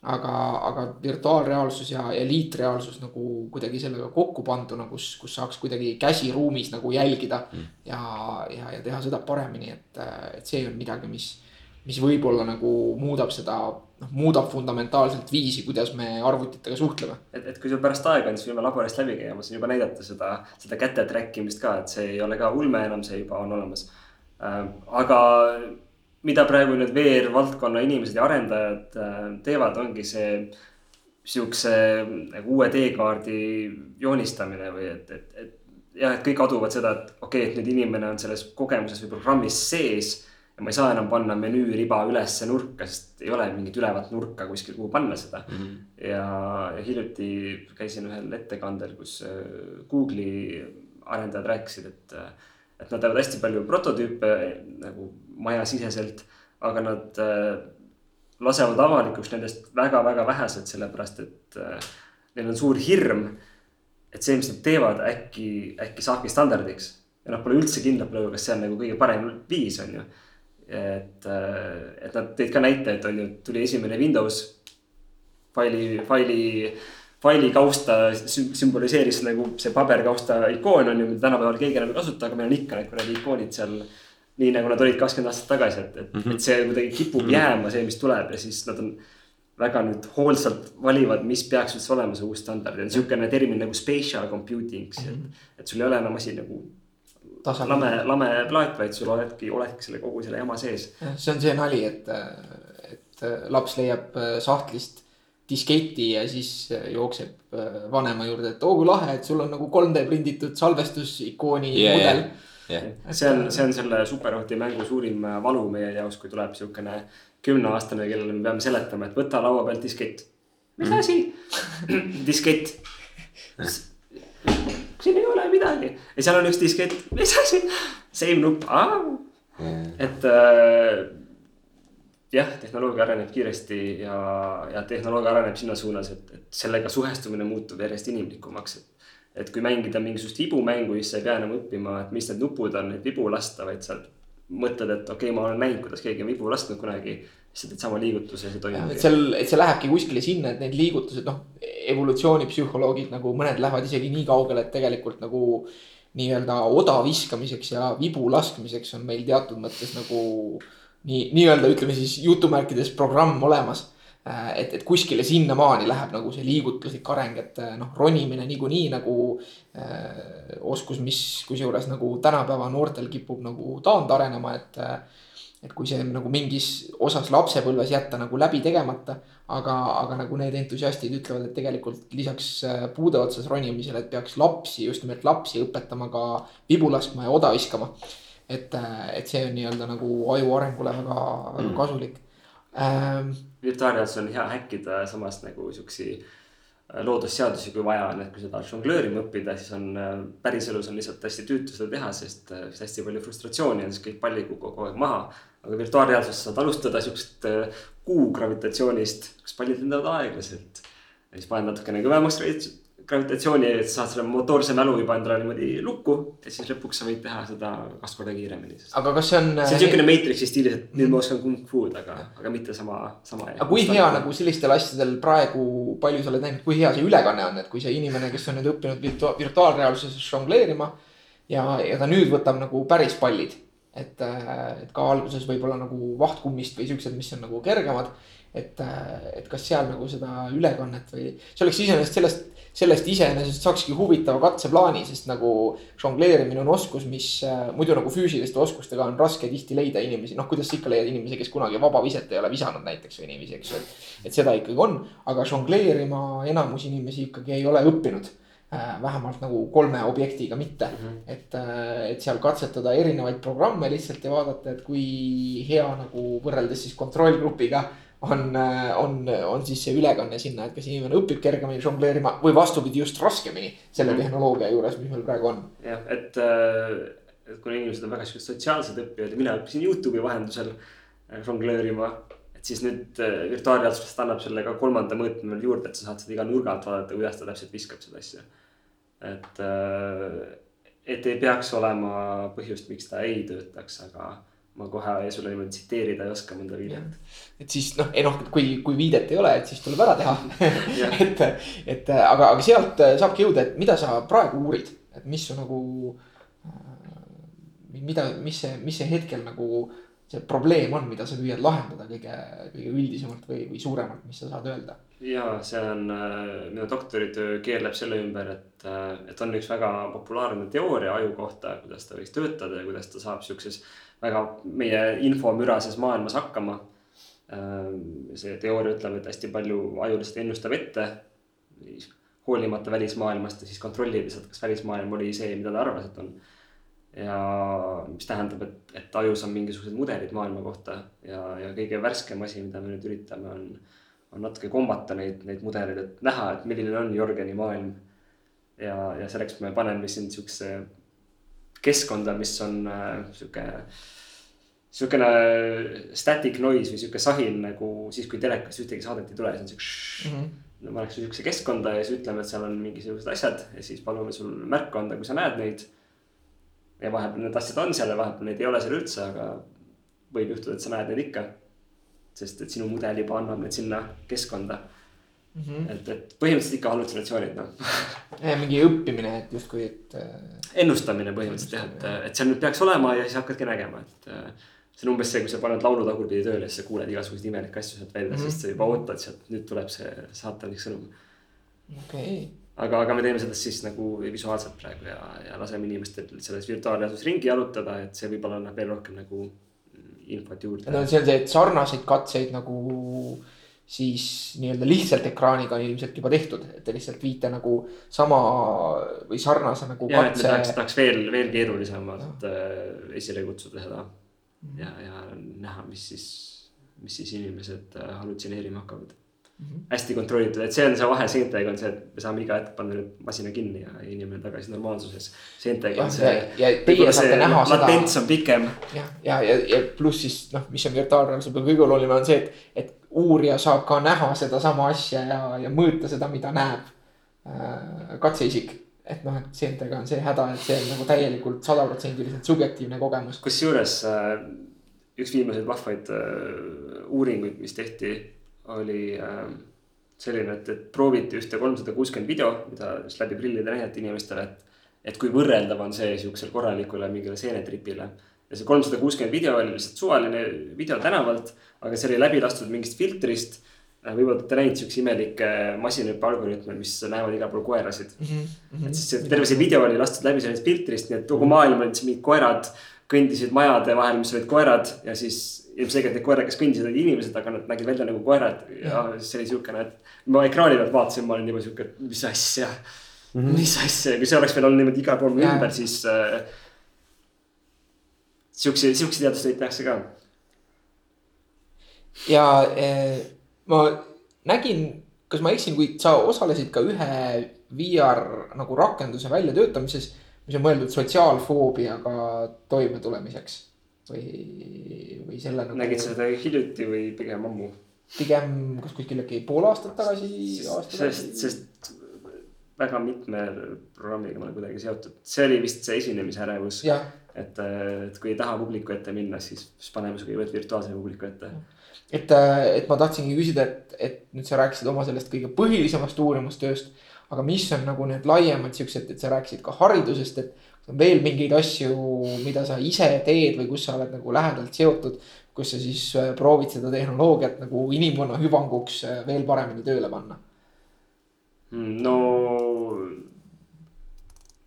aga, aga virtuaalreaalsus ja, ja liitreaalsus nagu kuidagi sellega kokku panduna, kus, kus saaks kuidagi käsi ruumis nagu jälgida mm. ja, ja, ja teha seda paremini, et, et see on midagi, mis mis võib-olla nagu muudab seda, noh, muudab fundamentaalselt viisi, kuidas me arvutitega suhtleme. et, et kui sul pärast aega on, siis võime laborist läbi käia, ma saan juba näidata seda, seda käte track imist ka, et see ei ole ka ulme enam, see juba on olemas äh,. aga mida praegu need VR-valdkonna inimesed ja arendajad äh, teevad, ongi see sihukese nagu uue teekaardi joonistamine või et, et, et jah, et kõik aduvad seda, et okei okay,, et nüüd inimene on selles kogemuses või programmis sees ja ma ei saa enam panna menüüriba ülesse nurka, sest ei ole mingit ülevat nurka kuskil, kuhu panna seda mm. -hmm. ja, ja hiljuti käisin ühel ettekandel, kus äh, Google'i arendajad rääkisid, et, et nad teevad hästi palju prototüüpe nagu majasiseselt, aga nad äh, lasevad avalikuks nendest väga-väga vähesed, sellepärast et äh, neil on suur hirm, et see, mis nad teevad, äkki, äkki saabki standardiks. ja noh, pole üldse kindlad praegu, kas see on nagu kõige parem viis, on ju. Et, äh, et nad tõid ka näite, et on ju, tuli esimene Windows faili, faili, faili kausta sümboliseeris nagu see paberkausta ikoon on ju, mida tänapäeval keegi enam ei kasuta, aga meil on ikka need kuradi ikoonid seal nii nagu nad olid kakskümmend aastat tagasi, et, et mm, -hmm. et see kuidagi kipub mm -hmm. jääma, see, mis tuleb ja siis nad on väga nüüd hoolsalt valivad, mis peaks üldse olema see uus standard ja niisugune termin nagu spatial computing et, mhm. et sul ei ole enam asi nagu Tasal. lame, lame plaat, vaid sul oledki, oledki selle kogu selle jama sees. see on see nali, et, et laps leiab äh, sahtlist disketi ja siis äh, jookseb äh, vanema juurde, et oo kui lahe, et sul on nagu 3D prinditud salvestusikooni yeah, mudel yeah yeah.. see on, see on selle superohti mängu suurim valu meie jaoks, kui tuleb siukene kümneaastane, kellele me peame seletama, et võta laua pealt diskett. mis mm. asi diskett. siin ei ole midagi. Ja seal on üks diskett, mis asi, same nupp, et äh, jah, tehnoloogia areneb kiiresti ja, ja tehnoloogia areneb sinna suunas, et, et sellega suhestumine muutub järjest inimlikumaks, et et kui mängida mingisugust vibumängu, siis sa ei pea enam õppima, et mis need nupud on, et vibu lasta, vaid sa mõtled, et okei okay,, ma olen näinud, kuidas keegi on vibu lasknud kunagi. siis sa teed sama liigutuse ja see toimub. et seal, et see lähebki kuskile sinna, et need liigutused, noh, evolutsioonipsühholoogid nagu mõned lähevad isegi nii kaugele, et tegelikult nagu nii-öelda oda viskamiseks ja vibu laskmiseks on meil teatud mõttes nagu nii, nii-öelda ütleme siis jutumärkides programm olemas et, et kuskile sinnamaani läheb nagu see liigutuslik areng, et äh, noh, ronimine niikuinii nagu äh, oskus, mis kusjuures nagu tänapäeva noortel kipub nagu taandarenema, et äh, et kui see nagu mingis osas lapsepõlves jätta nagu läbi tegemata, aga, aga nagu need entusiastid ütlevad, et tegelikult lisaks äh, puude otsas ronimisele, et peaks lapsi, just nimelt lapsi õpetama ka vibu laskma ja oda viskama. et, et see on nii-öelda nagu aju arengule väga, väga mm. kasulik ähm, virtuaalreaalsus on hea häkkida samas nagu siuksi äh, loodusseadusi, kui vaja on, et kui sa tahad žongleerima õppida, siis on äh, päriselus on lihtsalt hästi tüütu seda teha, sest äh, hästi palju frustratsiooni on, siis kõik pallid kukuvad kogu aeg maha. aga virtuaalreaalsuses saad alustada siuksest kuu gravitatsioonist, kus pallid lendavad aeglaselt. ja siis paned natukene kõvemaks gravitatsiooni, et saad selle motoorse mälu juba endale niimoodi lukku ja siis lõpuks sa võid teha seda kaks korda kiiremini. aga kas see on. see on siukene Matrixi stiilis, et nüüd ma oskan kung fu'd, aga, aga mitte sama, sama. aga kui hea nagu sellistel asjadel praegu, palju sa oled näinud, kui hea see ülekanne on, et kui see inimene, kes on nüüd õppinud virtua virtuaalreaalsuses žongleerima. ja, ja ta nüüd võtab nagu päris pallid, et, et ka alguses võib-olla nagu vahtkummist või siuksed, mis on nagu kergemad et, et kas seal nagu seda ülekannet või, see oleks iseenesest sellest sellest iseenesest saakski huvitava katseplaani, sest nagu žongleerimine on oskus, mis äh, muidu nagu füüsiliste oskustega on raske tihti leida inimesi, noh, kuidas sa ikka leiad inimesi, kes kunagi vabaviset ei ole visanud näiteks või niiviisi, eks ju, et. et seda ikkagi on, aga žongleerima enamus inimesi ikkagi ei ole õppinud äh, vähemalt nagu kolme objektiga mitte mm. -hmm. et, äh, et seal katsetada erinevaid programme lihtsalt ja vaadata, et kui hea nagu võrreldes siis kontrollgrupiga on, on, on siis see ülekanne sinna, et kas inimene õpib kergemini žongleerima või vastupidi, just raskemini selle mm -hmm. tehnoloogia juures, mis meil praegu on. jah, et, äh, et kuna inimesed on väga siuksed sotsiaalsed õppijad ja mina õppisin Youtube'i vahendusel äh, žongleerima. et siis nüüd äh, virtuaalreaalsusest annab selle ka kolmanda mõõtme veel juurde, et sa saad seda iga nurga alt vaadata, kuidas ta täpselt viskab seda asja. et, et ei peaks olema põhjust, miks ta ei töötaks, aga ma kohe sulle niimoodi tsiteerida ei oska mõnda viidet. et siis noh, ei noh, kui, kui viidet ei ole, et siis tuleb ära teha et, et aga, aga sealt saabki jõuda, et mida sa praegu uurid, et mis su nagu. mida, mis see, mis see hetkel nagu see probleem on, mida sa püüad lahendada kõige, kõige üldisemalt või, või suuremalt, mis sa saad öelda ja see on, minu doktoritöö keerleb selle ümber, et, et on üks väga populaarne teooria aju kohta, kuidas ta võiks töötada ja kuidas ta saab siukses väga meie infomürases maailmas hakkama. see teooria ütleb, et hästi palju aju lihtsalt ennustab ette, hoolimata välismaailmast ja siis kontrollib lihtsalt, kas välismaailm oli see, mida ta arvas, et on ja mis tähendab, et, et ajus on mingisugused mudelid maailma kohta ja, ja kõige värskem asi, mida me nüüd üritame, on, on natuke kombata neid, neid mudeleid, et näha, et milline on Jörgeni maailm. ja, ja selleks me paneme sind siukse keskkonda, mis on äh, sihuke, sihukene static noise või sihuke sahin nagu siis, kui telekas ühtegi saadet ei tule, siis on sihuke mm. -hmm. no ma läheks sihukese keskkonda ja siis ütleme, et seal on mingisugused asjad ja siis palume sul märku anda, kui sa näed neid ja vahepeal need asjad on seal ja vahepeal neid ei ole seal üldse, aga võib juhtuda, et sa näed neid ikka. sest et sinu mudel juba annab need sinna keskkonda mm. -hmm. et, et põhimõtteliselt ikka hallutsinatsioonid noh mingi õppimine, et justkui, et. Äh, ennustamine põhimõtteliselt jah, et, et seal nüüd peaks olema ja siis hakkadki nägema, et. Äh, see on umbes see, kui sa paned laulu tagurpidi tööle, siis sa kuuled igasuguseid imelikke asju sealt välja mm, -hmm. sest sa juba ootad sealt, nüüd tuleb see saatanlik sõnum. okei okay aga, aga me teeme seda siis nagu visuaalselt praegu ja, ja laseme inimestel selles virtuaalreaalsuses ringi jalutada, et see võib-olla annab veel rohkem nagu infot juurde. no see on see, et sarnaseid katseid nagu siis nii-öelda lihtsalt ekraaniga ilmselt juba tehtud, et te lihtsalt viite nagu sama või sarnase nagu ja, katse. tahaks, tahaks veel, veel keerulisemalt äh, esile kutsuda seda mm. ja, ja näha, mis siis, mis siis inimesed äh, hallutseneerima hakkavad Mm -hmm. hästi kontrollitud, et see on see vahe seentega on see, et me saame iga hetk panna nüüd masina kinni ja inimene tagasi normaalsuses. seentega on see. ja teie saate näha seda. latents on pikem. jah, ja, ja, ja, ja pluss siis noh, mis on virtuaalreaalsuse kõige olulisem on see, et, et uurija saab ka näha sedasama asja ja, ja mõõta seda, mida näeb äh, katseisik et noh, et seentega on see häda, et see on nagu täielikult sadaprotsendiliselt subjektiivne kogemus. kusjuures äh, üks viimaseid vahvaid äh, uuringuid, mis tehti oli selline, et, et prooviti ühte kolmsada kuuskümmend video, mida siis läbi prillide näidati inimestele, et. et kui võrreldav on see sihukesele korralikule mingile seenetripile. Ja see kolmsada kuuskümmend video oli lihtsalt suvaline video tänavalt, aga see oli läbi lastud mingist filtrist äh, võib-olla olete näinud siukseid imelikke masinahüppe algoritme, mis näevad igal pool koerasid mm. -hmm. et siis see terve see video oli lastud läbi sellest filtrist, nii et kogu maailm olid mingid koerad kõndisid majade vahel, mis olid koerad ja siis ilmselgelt need koerad, kes kõndisid, olid inimesed, aga nad nägid välja nagu koerad ja siis see oli siukene, et ma ekraani pealt vaatasin, ma olin juba siuke, mis asja mm, -hmm. mis asja, kui see oleks veel olnud niimoodi igal pool mu ümber, siis äh,. Siukseid, siukseid teadustöid tehakse ka. ja äh, ma nägin, kas ma eksin, kui sa osalesid ka ühe VR nagu rakenduse väljatöötamises, mis on mõeldud sotsiaalfoobiaga toimetulemiseks või, või selle nagu. nägid sa seda hiljuti või pigem ammu? pigem, kas kuskil äkki pool aastat tagasi, aasta tagasi? sest, sest väga mitme programmiga ma olen kuidagi seotud, see oli vist see esinemisärevus. Et, et kui ei taha publiku ette minna, siis, siis paneme su kõigepealt virtuaalse publiku ette. et, et ma tahtsingi küsida, et, et nüüd sa rääkisid oma sellest kõige põhilisemast uurimustööst. aga mis on nagu need laiemad siuksed, et sa rääkisid ka haridusest, et veel mingeid asju, mida sa ise teed või kus sa oled nagu lähedalt seotud. kus sa siis äh, proovid seda tehnoloogiat nagu inimkonna hüvanguks äh, veel paremini tööle panna? Hmm, no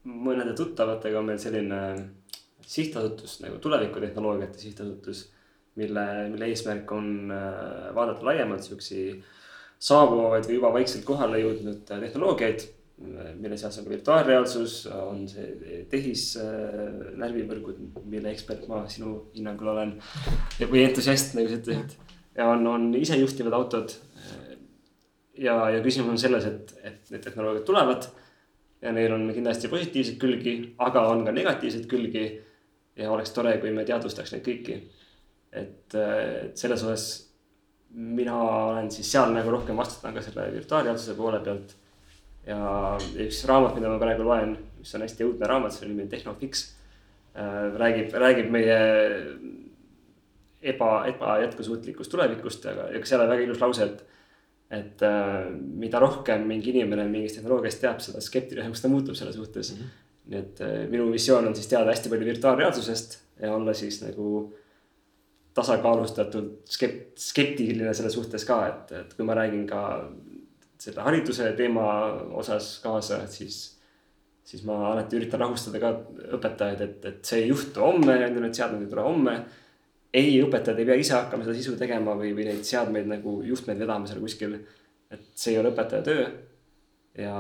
mõnede tuttavatega on meil selline sihtasutus nagu tulevikutehnoloogiate sihtasutus. mille, mille eesmärk on äh, vaadata laiemalt siukesi saabuvaid või juba vaikselt kohale jõudnud tehnoloogiaid mille seas on ka virtuaalreaalsus, on see tehisnärvivõrgud, mille ekspert ma sinu hinnangul olen. või entusiast, nagu sa ütlesid. ja on, on isejuhtivad autod. ja, ja küsimus on selles, et, et need tehnoloogiad tulevad. ja neil on kindlasti positiivseid külgi, aga on ka negatiivseid külgi. Ja oleks tore, kui me teadvustaks neid kõiki. et, et selles osas mina olen siis seal nagu rohkem vastutan ka selle virtuaalreaalsuse poole pealt ja üks raamat, mida ma praegu loen, mis on hästi õudne raamat, selle nimi on Tehnofix äh,. räägib, räägib meie eba, ebajätkusuutlikust tulevikust, aga ega seal on väga ilus lause, et. et äh, mida rohkem mingi inimene mingist tehnoloogiast teab, seda skeptilisemaks ta muutub selle suhtes mm. -hmm. Nii et äh, minu missioon on siis teada hästi palju virtuaalreaalsusest ja olla siis nagu tasakaalustatult skept-, skeptiline selle suhtes ka, et, et kui ma räägin ka selle hariduse teema osas kaasa, et siis, siis ma alati üritan rahustada ka õpetajaid, et, et see ei juhtu homme, need seadmed ei tule homme. ei, õpetajad ei pea ise hakkama seda sisu tegema või, või neid seadmeid nagu juhtmeid vedama seal kuskil. et see ei ole õpetaja töö. ja,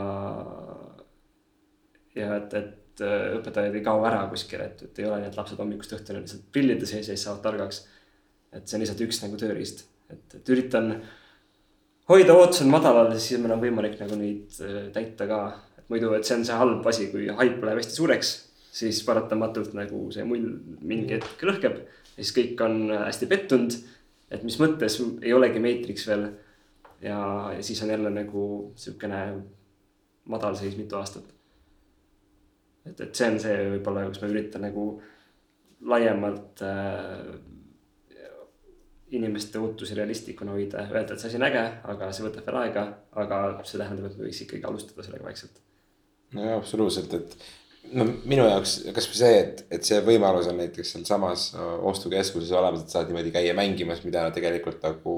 ja et, et õpetajad ei kao ära kuskile, et, et ei ole nii, et lapsed hommikust õhtuni lihtsalt prillide sees ja siis saavad targaks. et see on lihtsalt üks nagu tööriist, et, et üritan hoida ootused madalal, siis meil on võimalik nagu neid äh, täita ka. et muidu, et see on see halb asi, kui haip läheb hästi suureks, siis paratamatult nagu see mull mingi hetk lõhkeb. ja siis kõik on hästi pettunud, et mis mõttes ei olegi Matrix veel. ja, ja siis on jälle nagu sihukene madalseis mitu aastat. Et, et see on see võib-olla, kus ma üritan nagu laiemalt äh, inimeste ootusi realistlikuna hoida, öelda, et see asi on äge, aga see võtab veel aega, aga see tähendab, et me võiks ikkagi alustada sellega vaikselt. no jaa, absoluutselt, et no minu jaoks kasvõi see, et, et see võimalus on näiteks sealsamas äh, ostukeskuses olemas, et saad niimoodi käia mängimas, mida tegelikult nagu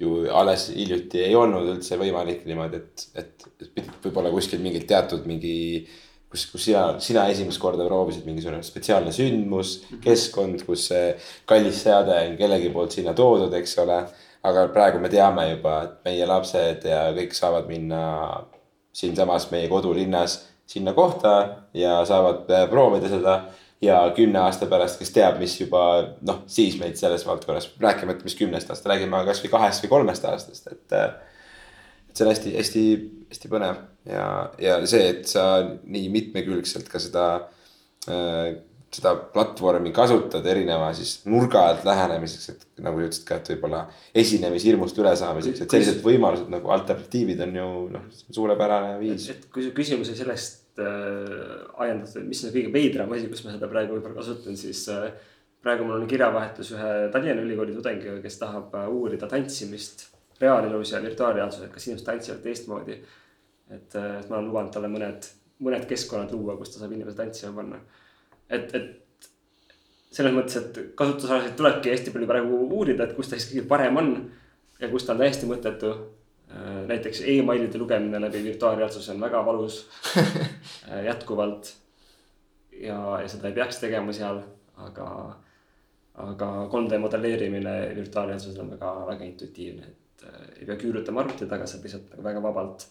ju alles hiljuti ei olnud üldse võimalik niimoodi, et, et, et võib-olla kuskil mingil teatud mingi kus, kus sina, sina esimest korda proovisid mingisugune spetsiaalne sündmus, mhm. keskkond, kus see kallis seade on kellegi poolt sinna toodud, eks ole. aga praegu me teame juba, et meie lapsed ja kõik saavad minna siinsamas meie kodulinnas sinna kohta ja saavad äh, proovida seda. ja kümne aasta pärast, kes teab, mis juba noh, siis meid selles valdkonnas, rääkimata, mis kümnest aastast, räägime kasvõi kahest või kolmest aastast, et äh, et see on hästi-hästi, hästi põnev ja, ja see, et sa nii mitmekülgselt ka seda äh,, seda platvormi kasutad erineva siis nurga alt lähenemiseks, et nagu sa ütlesid ka, et võib-olla esinemishirmust ülesaamiseks, et sellised võimalused nagu alternatiivid on ju noh, suurepärane viis. et kui su küsimus oli sellest äh, ajendatud, mis on kõige veidram asi, kus ma seda praegu võib-olla kasutan, siis äh, praegu mul on kirjavahetus ühe Tallinna Ülikooli tudengiga, kes tahab äh, uurida tantsimist reaalelus ja virtuaalreaalsuses, kas inimesed tantsivad teistmoodi. et, äh, et ma olen lubanud talle mõned, mõned keskkonnad luua, kus ta saab inimesi tantsima panna. et, et selles mõttes, et kasutusalasid tulebki hästi palju praegu uurida, et kus ta siis kõige parem on ja kus ta on täiesti mõttetu. Äh, näiteks emailide lugemine läbi virtuaalreaalsuse on väga valus äh, jätkuvalt. ja, ja seda ei peaks tegema seal, aga, aga 3D modelleerimine virtuaalreaalsuses on väga, väga intuitiivne, et et äh, ei pea küürutama arvuti taga, saab lihtsalt nagu väga vabalt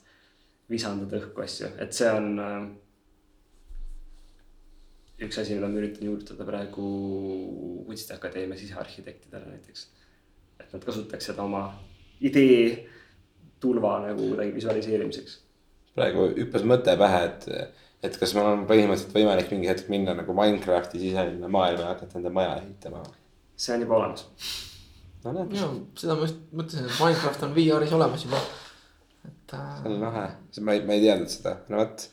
visandada õhku asju, et see on äh, üks asi, mida ma üritan juurutada praegu kunstiakadeemia sisearhitektidele näiteks. et nad kasutaks seda oma idee tulva nagu kuidagi visualiseerimiseks. praegu hüppas mõte pähe, et, et kas mul on põhimõtteliselt võimalik mingi hetk minna nagu Minecrafti siseminna maailma ja hakata enda maja ehitama? see on juba olemas no näed. ja seda ma just mõtlesin, et Minecraft on VR-is olemas juba, et äh.... see on lahe, ma ei, ma ei teadnud seda, no vot.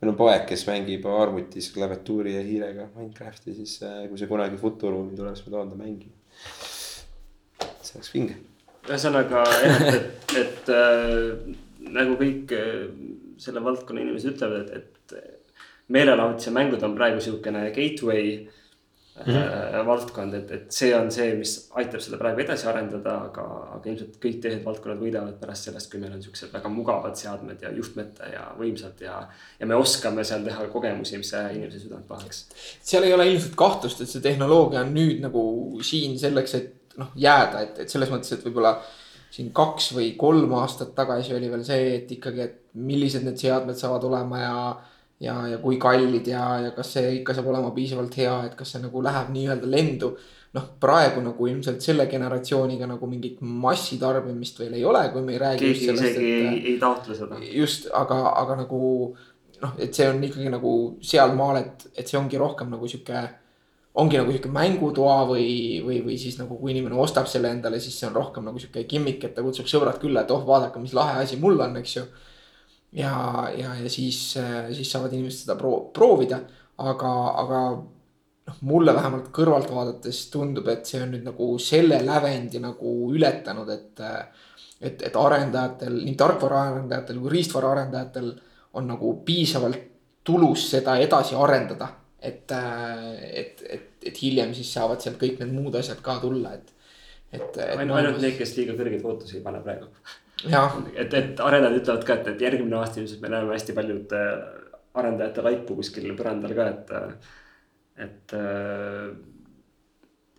meil on poeg, kes mängib arvutis klaviatuuri ja hiirega Minecrafti, siis äh, kui see kunagi Futuruumi tuleb, siis ma toon ta mängima. see oleks vinge. ühesõnaga jah, et, et äh, nagu kõik äh, selle valdkonna inimesed ütlevad, et, et meelelahutuse mängud on praegu sihukene gateway mm -hmm. valdkond, et, et see on see, mis aitab seda praegu edasi arendada, aga, aga ilmselt kõik teised valdkonnad võidavad pärast sellest, kui meil on siuksed väga mugavad seadmed ja juhtmete ja võimsad ja. ja me oskame seal teha kogemusi, mis ei aja inimese südant pahaks. seal ei ole ilmselt kahtlust, et see tehnoloogia on nüüd nagu siin selleks, et noh jääda, et, et selles mõttes, et võib-olla siin kaks või kolm aastat tagasi oli veel see, et ikkagi, et millised need seadmed saavad olema ja ja, ja kui kallid ja, ja kas see ikka saab olema piisavalt hea, et kas see nagu läheb nii-öelda lendu. noh, praegu nagu ilmselt selle generatsiooniga nagu mingit massitarbimist veel ei ole, kui me ei räägi. keegi isegi et, ei, ei taotle seda. just, aga, aga nagu noh, et see on ikkagi nagu sealmaal, et, et see ongi rohkem nagu sihuke ongi nagu sihuke mängutoa või, või, või siis nagu kui inimene ostab selle endale, siis see on rohkem nagu sihuke gimmick, et ta kutsub sõbrad külla, et oh, vaadake, mis lahe asi mul on, eks ju ja, ja, ja siis, siis saavad inimesed seda pro-, proovida, aga, aga noh, mulle vähemalt kõrvalt vaadates tundub, et see on nüüd nagu selle lävendi nagu ületanud, et. et, et arendajatel, nii tarkvaraarendajatel kui riistvara-arendajatel on nagu piisavalt tulus seda edasi arendada. et, et, et, et hiljem siis saavad sealt kõik need muud asjad ka tulla, et, et, ainult, ainult need, kes liiga kõrgeid ootusi ei pane praegu et, et arendajad ütlevad ka, et, et järgmine aasta ilmselt me näeme hästi paljud arendajate laipu kuskil põrandal ka, et, et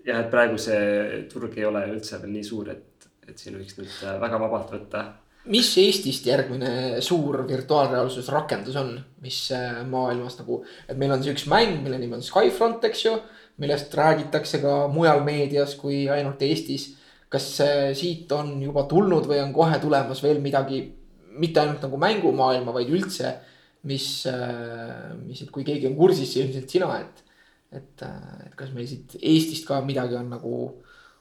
jah, et praegu see turg ei ole üldse veel nii suur, et, et siin võiks nüüd väga vabalt võtta. mis Eestist järgmine suur virtuaalreaalsus rakendus on, mis äh, maailmas nagu, et meil on see üks mäng, mille nimi on Skyfront, eks ju. millest räägitakse ka mujal meedias kui ainult Eestis. Kas siit on juba tulnud või on kohe tulemas veel midagi, mitte ainult nagu mängumaailma, vaid üldse, mis, äh, mis, et kui keegi on kursis, ilmselt sina, et et, äh, et kas meil siit Eestist ka midagi on nagu,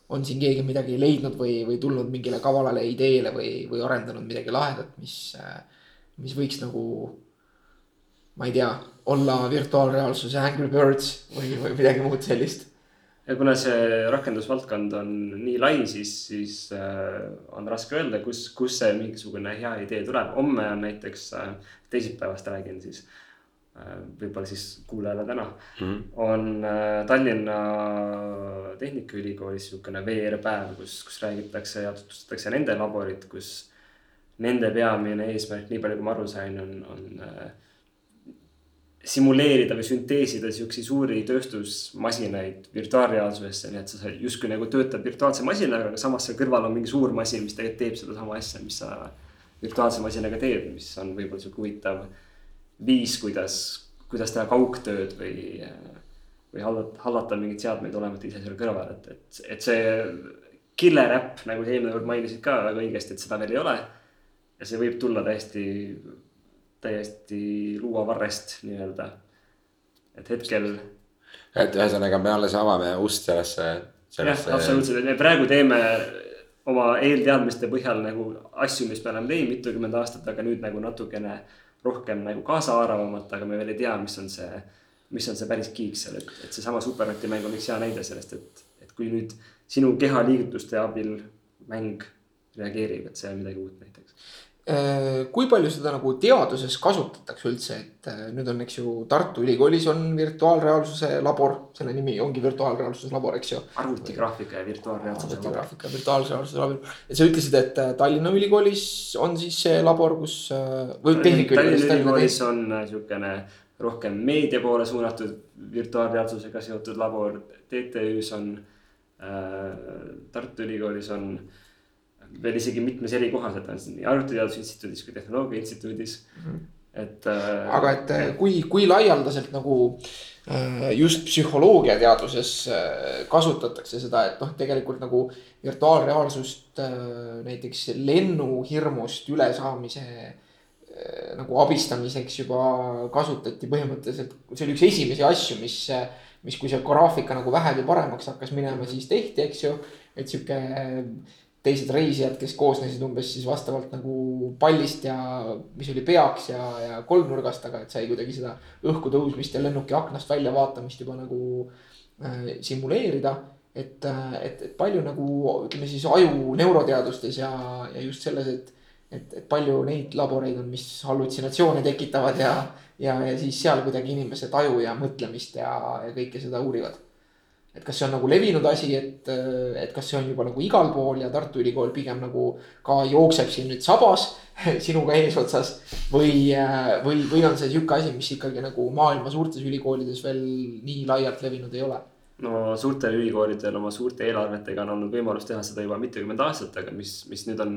on siin keegi midagi leidnud või, või tulnud mingile kavalale ideele või, või arendanud midagi lahedat, mis, äh, mis võiks nagu. ma ei tea, olla virtuaalreaalsuse Angry Birds või, või midagi muud sellist ja kuna see rakendusvaldkond on nii lai, siis, siis äh, on raske öelda, kus, kus see mingisugune hea idee tuleb. homme on näiteks äh,, teisipäevast räägin siis äh,, võib-olla siis kuulajale täna mm, -hmm. on Tallinna Tehnikaülikoolis niisugune VR-päev, kus, kus räägitakse ja tutvustatakse nende laborit, kus nende peamine eesmärk, nii palju kui ma aru sain, on, on äh, simuleerida või sünteesida siukseid suuri tööstusmasinaid virtuaalreaalsusesse, nii et sa justkui nagu töötad virtuaalse masinaga, aga samas seal kõrval on mingi suur masin, mis tegelikult teeb sedasama asja, mis sa virtuaalse masinaga teed, mis on võib-olla sihuke huvitav viis, kuidas, kuidas teha kaugtööd või, või hallata, hallata mingeid seadmeid olemata ise seal kõrval, et, et, et see killer äpp, nagu sa eelmine kord mainisid ka väga õigesti, et seda veel ei ole. ja see võib tulla täiesti, täiesti luuavarrest nii-öelda. et hetkel. et ühesõnaga me alles avame ust sellesse, sellesse. jah, absoluutselt, et me praegu teeme oma eelteadmiste põhjal nagu asju, mis me oleme teinud mitukümmend aastat, aga nüüd nagu natukene rohkem nagu kaasaarvavamat, aga me veel ei tea, mis on see, mis on see päris kiik seal, et, et seesama Superroti mäng on üks hea näide sellest, et, et kui nüüd sinu kehaliigutuste abil mäng reageerib, et see on midagi uut näiteks kui palju seda nagu teaduses kasutatakse üldse, et äh, nüüd on, eks ju, Tartu Ülikoolis on virtuaalreaalsuse labor, selle nimi ongi virtuaalreaalsuse labor, eks ju. arvutigraafika ja virtuaalreaalsuse labor. arvutigraafika ja virtuaalreaalsuse labor. ja sa ütlesid, et äh, Tallinna Ülikoolis on siis see labor, kus või Tehnikaülikoolis. Tallinna Ülikoolis on niisugune rohkem meedia poole suunatud virtuaalreaalsusega seotud labor, TTÜ-s on äh,, Tartu Ülikoolis on äh, veel isegi mitmes eri kohas, et on nii Arvutiteaduse Instituudis kui Tehnoloogia Instituudis mm, -hmm. et äh,. aga et äh, kui, kui laialdaselt nagu äh, just psühholoogiateaduses äh, kasutatakse seda, et noh, tegelikult nagu virtuaalreaalsust näiteks lennuhirmust ülesaamise nagu abistamiseks juba kasutati põhimõtteliselt, see oli üks esimesi asju, mis, mis, kui see graafika nagu vähegi paremaks hakkas minema, siis tehti, eks ju. et sihuke teised reisijad, kes koosnesid umbes siis vastavalt nagu pallist ja mis oli peaks ja, ja kolmnurgast, aga et sai kuidagi seda õhku tõusmist ja lennuki aknast välja vaatamist juba nagu äh, simuleerida. et, äh, et, et palju nagu ütleme siis aju neuroteadustes ja, ja just selles, et, et, et palju neid laboreid on, mis hallutsinatsioone tekitavad ja, ja, ja siis seal kuidagi inimese taju ja mõtlemist ja, ja kõike seda uurivad et kas see on nagu levinud asi, et, et kas see on juba nagu igal pool ja Tartu Ülikool pigem nagu ka jookseb siin nüüd sabas sinuga eesotsas. või, või, või on see sihuke asi, mis ikkagi nagu maailma suurtes ülikoolides veel nii laialt levinud ei ole? no suurtel ülikoolidel oma suurte eelarvetega on olnud võimalus teha seda juba mitukümmend aastat, aga mis, mis nüüd on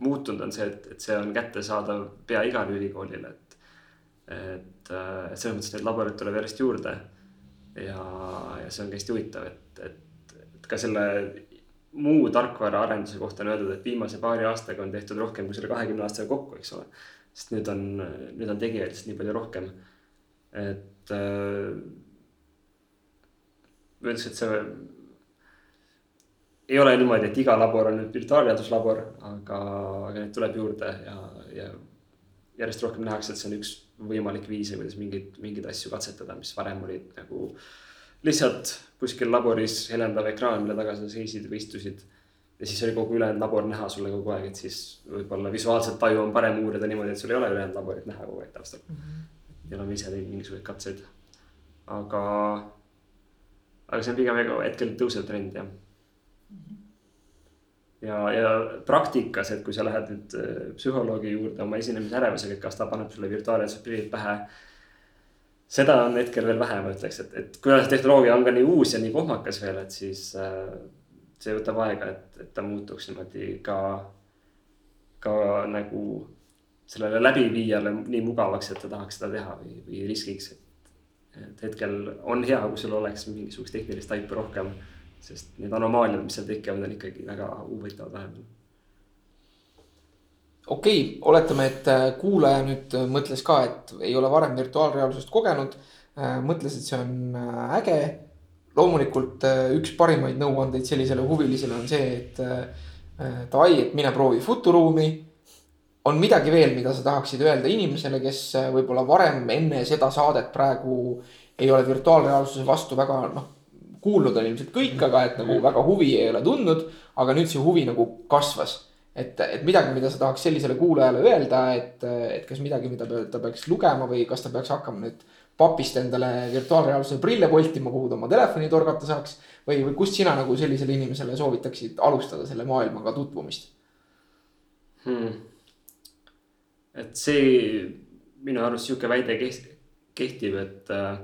muutunud, on see, et, et see on kättesaadav pea igale ülikoolile, et. et, et selles mõttes neid laboreid tuleb järjest juurde ja, ja see on ka hästi huvitav, et, et, et ka selle muu tarkvaraarenduse kohta on öeldud, et viimase paari aastaga on tehtud rohkem kui selle kahekümne aastaga kokku, eks ole. sest nüüd on, nüüd on tegijaid lihtsalt nii palju rohkem. et äh, ma ütleks, et see ei ole niimoodi, et iga labor on nüüd virtuaalteaduslabor, aga, aga neid tuleb juurde ja, ja järjest rohkem nähakse, et see on üks võimalik viise, kuidas mingeid, mingeid asju katsetada, mis varem olid nagu lihtsalt kuskil laboris helendav ekraan, mille taga sa seisid või istusid. ja siis oli kogu ülejäänud labor näha sulle kogu aeg, et siis võib-olla visuaalset taju on parem uurida niimoodi, et sul ei ole ülejäänud laborit näha kogu aeg taustal mm. -hmm. ja oleme ise teinud mingisuguseid katseid. aga, aga see on pigem hetkel tõusev trend jah ja, ja praktikas, et kui sa lähed nüüd äh, psühholoogi juurde oma esinemise ärevusega, et kas ta paneb sulle virtuaalreaalsed prillid pähe. seda on hetkel veel vähe, ma ütleks, et, et kuna see tehnoloogia on ka nii uus ja nii kohmakas veel, et siis äh, see võtab aega, et, et ta muutuks niimoodi ka, ka nagu sellele läbiviijale nii mugavaks, et ta tahaks seda teha või, või riskiks, et. et hetkel on hea, kui sul oleks mingisugust tehnilist taipu rohkem sest need anomaaliad, mis seal tekivad, on ikkagi väga huvitavad vahepeal. okei okay,, oletame, et äh, kuulaja nüüd äh, mõtles ka, et ei ole varem virtuaalreaalsust kogenud. Äh, mõtles, et see on äge. loomulikult üks parimaid nõuandeid sellisele huvilisele on see, et davai, et mine proovi futuruumi on midagi veel, mida sa tahaksid öelda inimesele, kes võib-olla varem enne seda saadet praegu ei ole virtuaalreaalsuse vastu väga noh, kuulnud on ilmselt kõik, aga et nagu väga huvi ei ole tundnud. aga nüüd see huvi nagu kasvas. et, et midagi, mida sa tahaks sellisele kuulajale öelda, et, et kas midagi, mida ta peaks lugema või kas ta peaks hakkama nüüd papist endale virtuaalreaalsuse prille voltima, kuhu ta oma telefoni torgata saaks. või, või kust sina nagu sellisele inimesele soovitaksid alustada selle maailmaga tutvumist hmm.? et see minu arust sihuke väide kehtib, et äh,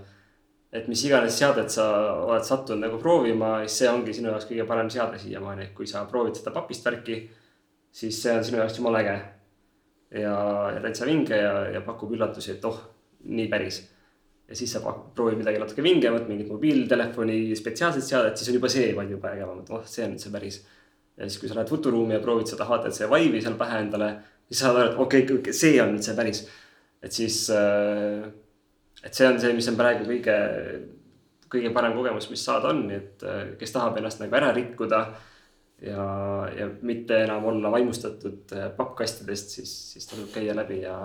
et mis iganes seadet sa oled sattunud nagu proovima, siis see ongi sinu jaoks kõige parem seade siiamaani, et kui sa proovid seda papist värki, siis see on sinu jaoks jumala äge. ja, ja täitsa vinge ja, ja pakub üllatusi, et oh, nii päris. ja siis sa proovid midagi natuke vingemat, mingit mobiiltelefoni spetsiaalset seadet, siis on juba see vaid juba ägedam, et oh, see on nüüd see päris. ja siis, kui sa lähed futuruumi ja proovid seda HTC Vive'i seal pähe endale, siis saad aru, et okei okay, see on nüüd see päris. et siis äh, et see on see, mis on praegu kõige, kõige parem kogemus, mis saada on, nii et äh, kes tahab ennast nagu ära rikkuda. ja, ja mitte enam olla vaimustatud äh, pappkastidest, siis, siis tasub käia läbi ja,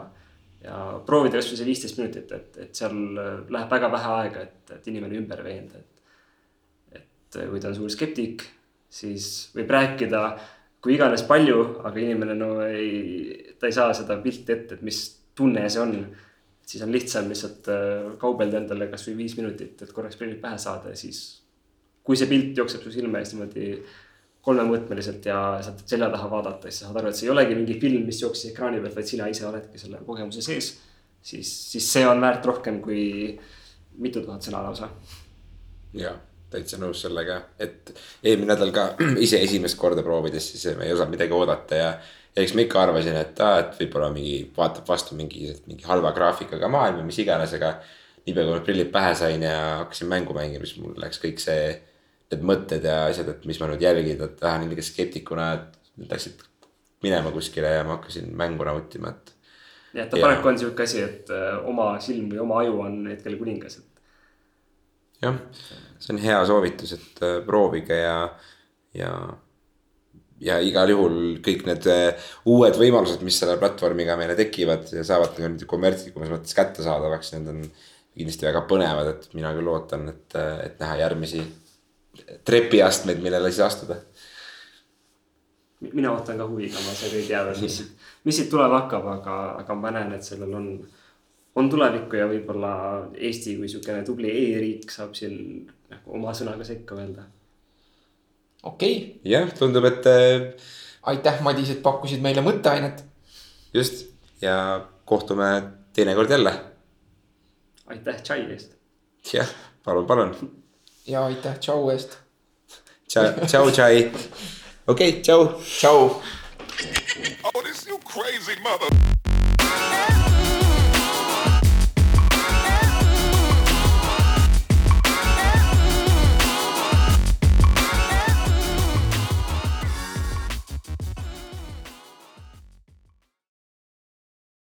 ja proovida kasvõi see viisteist minutit, et, et seal äh, läheb väga vähe aega, et, et inimene ümber veenda, et. et kui ta on suur skeptik, siis võib rääkida kui iganes palju, aga inimene no ei, ta ei saa seda pilti ette, et mis tunne see on siis on lihtsam lihtsalt äh, kaubelda endale kasvõi viis minutit, et korraks prillid pähe saada ja siis. kui see pilt jookseb su silme ees niimoodi kolmemõõtmeliselt ja saad selja taha vaadata, siis sa saad aru, et see ei olegi mingi film, mis jooksis ekraani pealt, vaid sina ise oledki selle kogemuse sees. siis, siis see on väärt rohkem kui mitu tuhat sõna lausa. jah, täitsa nõus sellega, et eelmine nädal ka ise esimest korda proovides, siis me ei osanud midagi oodata ja ja eks ma ikka arvasin, et aa, et võib-olla mingi vaatab vastu mingi, mingi halva graafikaga maailm või mis iganes, aga. niipea kui ma prillid pähe sain ja hakkasin mängu mängima, siis mul läks kõik see, need mõtted ja asjad, et mis ma nüüd jälgida tahan ilge skeptikuna, et läksid minema kuskile ja ma hakkasin mängu nautima, et. jah, ta paraku on sihuke asi, et äh, oma silm või oma aju on hetkel kuningas, et. jah, see on hea soovitus, et äh, proovige ja, ja ja igal juhul kõik need äh, uued võimalused, mis selle platvormiga meile tekivad ja saavad ka nüüd kommertslikumas mõttes kättesaadavaks, need on kindlasti väga põnevad, et mina küll ootan, et, äh, et näha järgmisi trepiastmeid, millele siis astuda. mina ootan ka huviga, ma seega ei tea veel, mis, mis siit tulema hakkab, aga, aga ma näen, et sellel on, on tulevikku ja võib-olla Eesti kui niisugune tubli e-riik saab siin nagu oma sõnaga sekka öelda okei okay.. jah, tundub, et äh,. aitäh, Madis, et pakkusid meile mõtteainet. just ja kohtume teinekord jälle. aitäh tšai eest. jah, palun, palun. ja aitäh tšau eest. tšau, tšai. okei, tšau. tšau. Oh, this you crazy mother.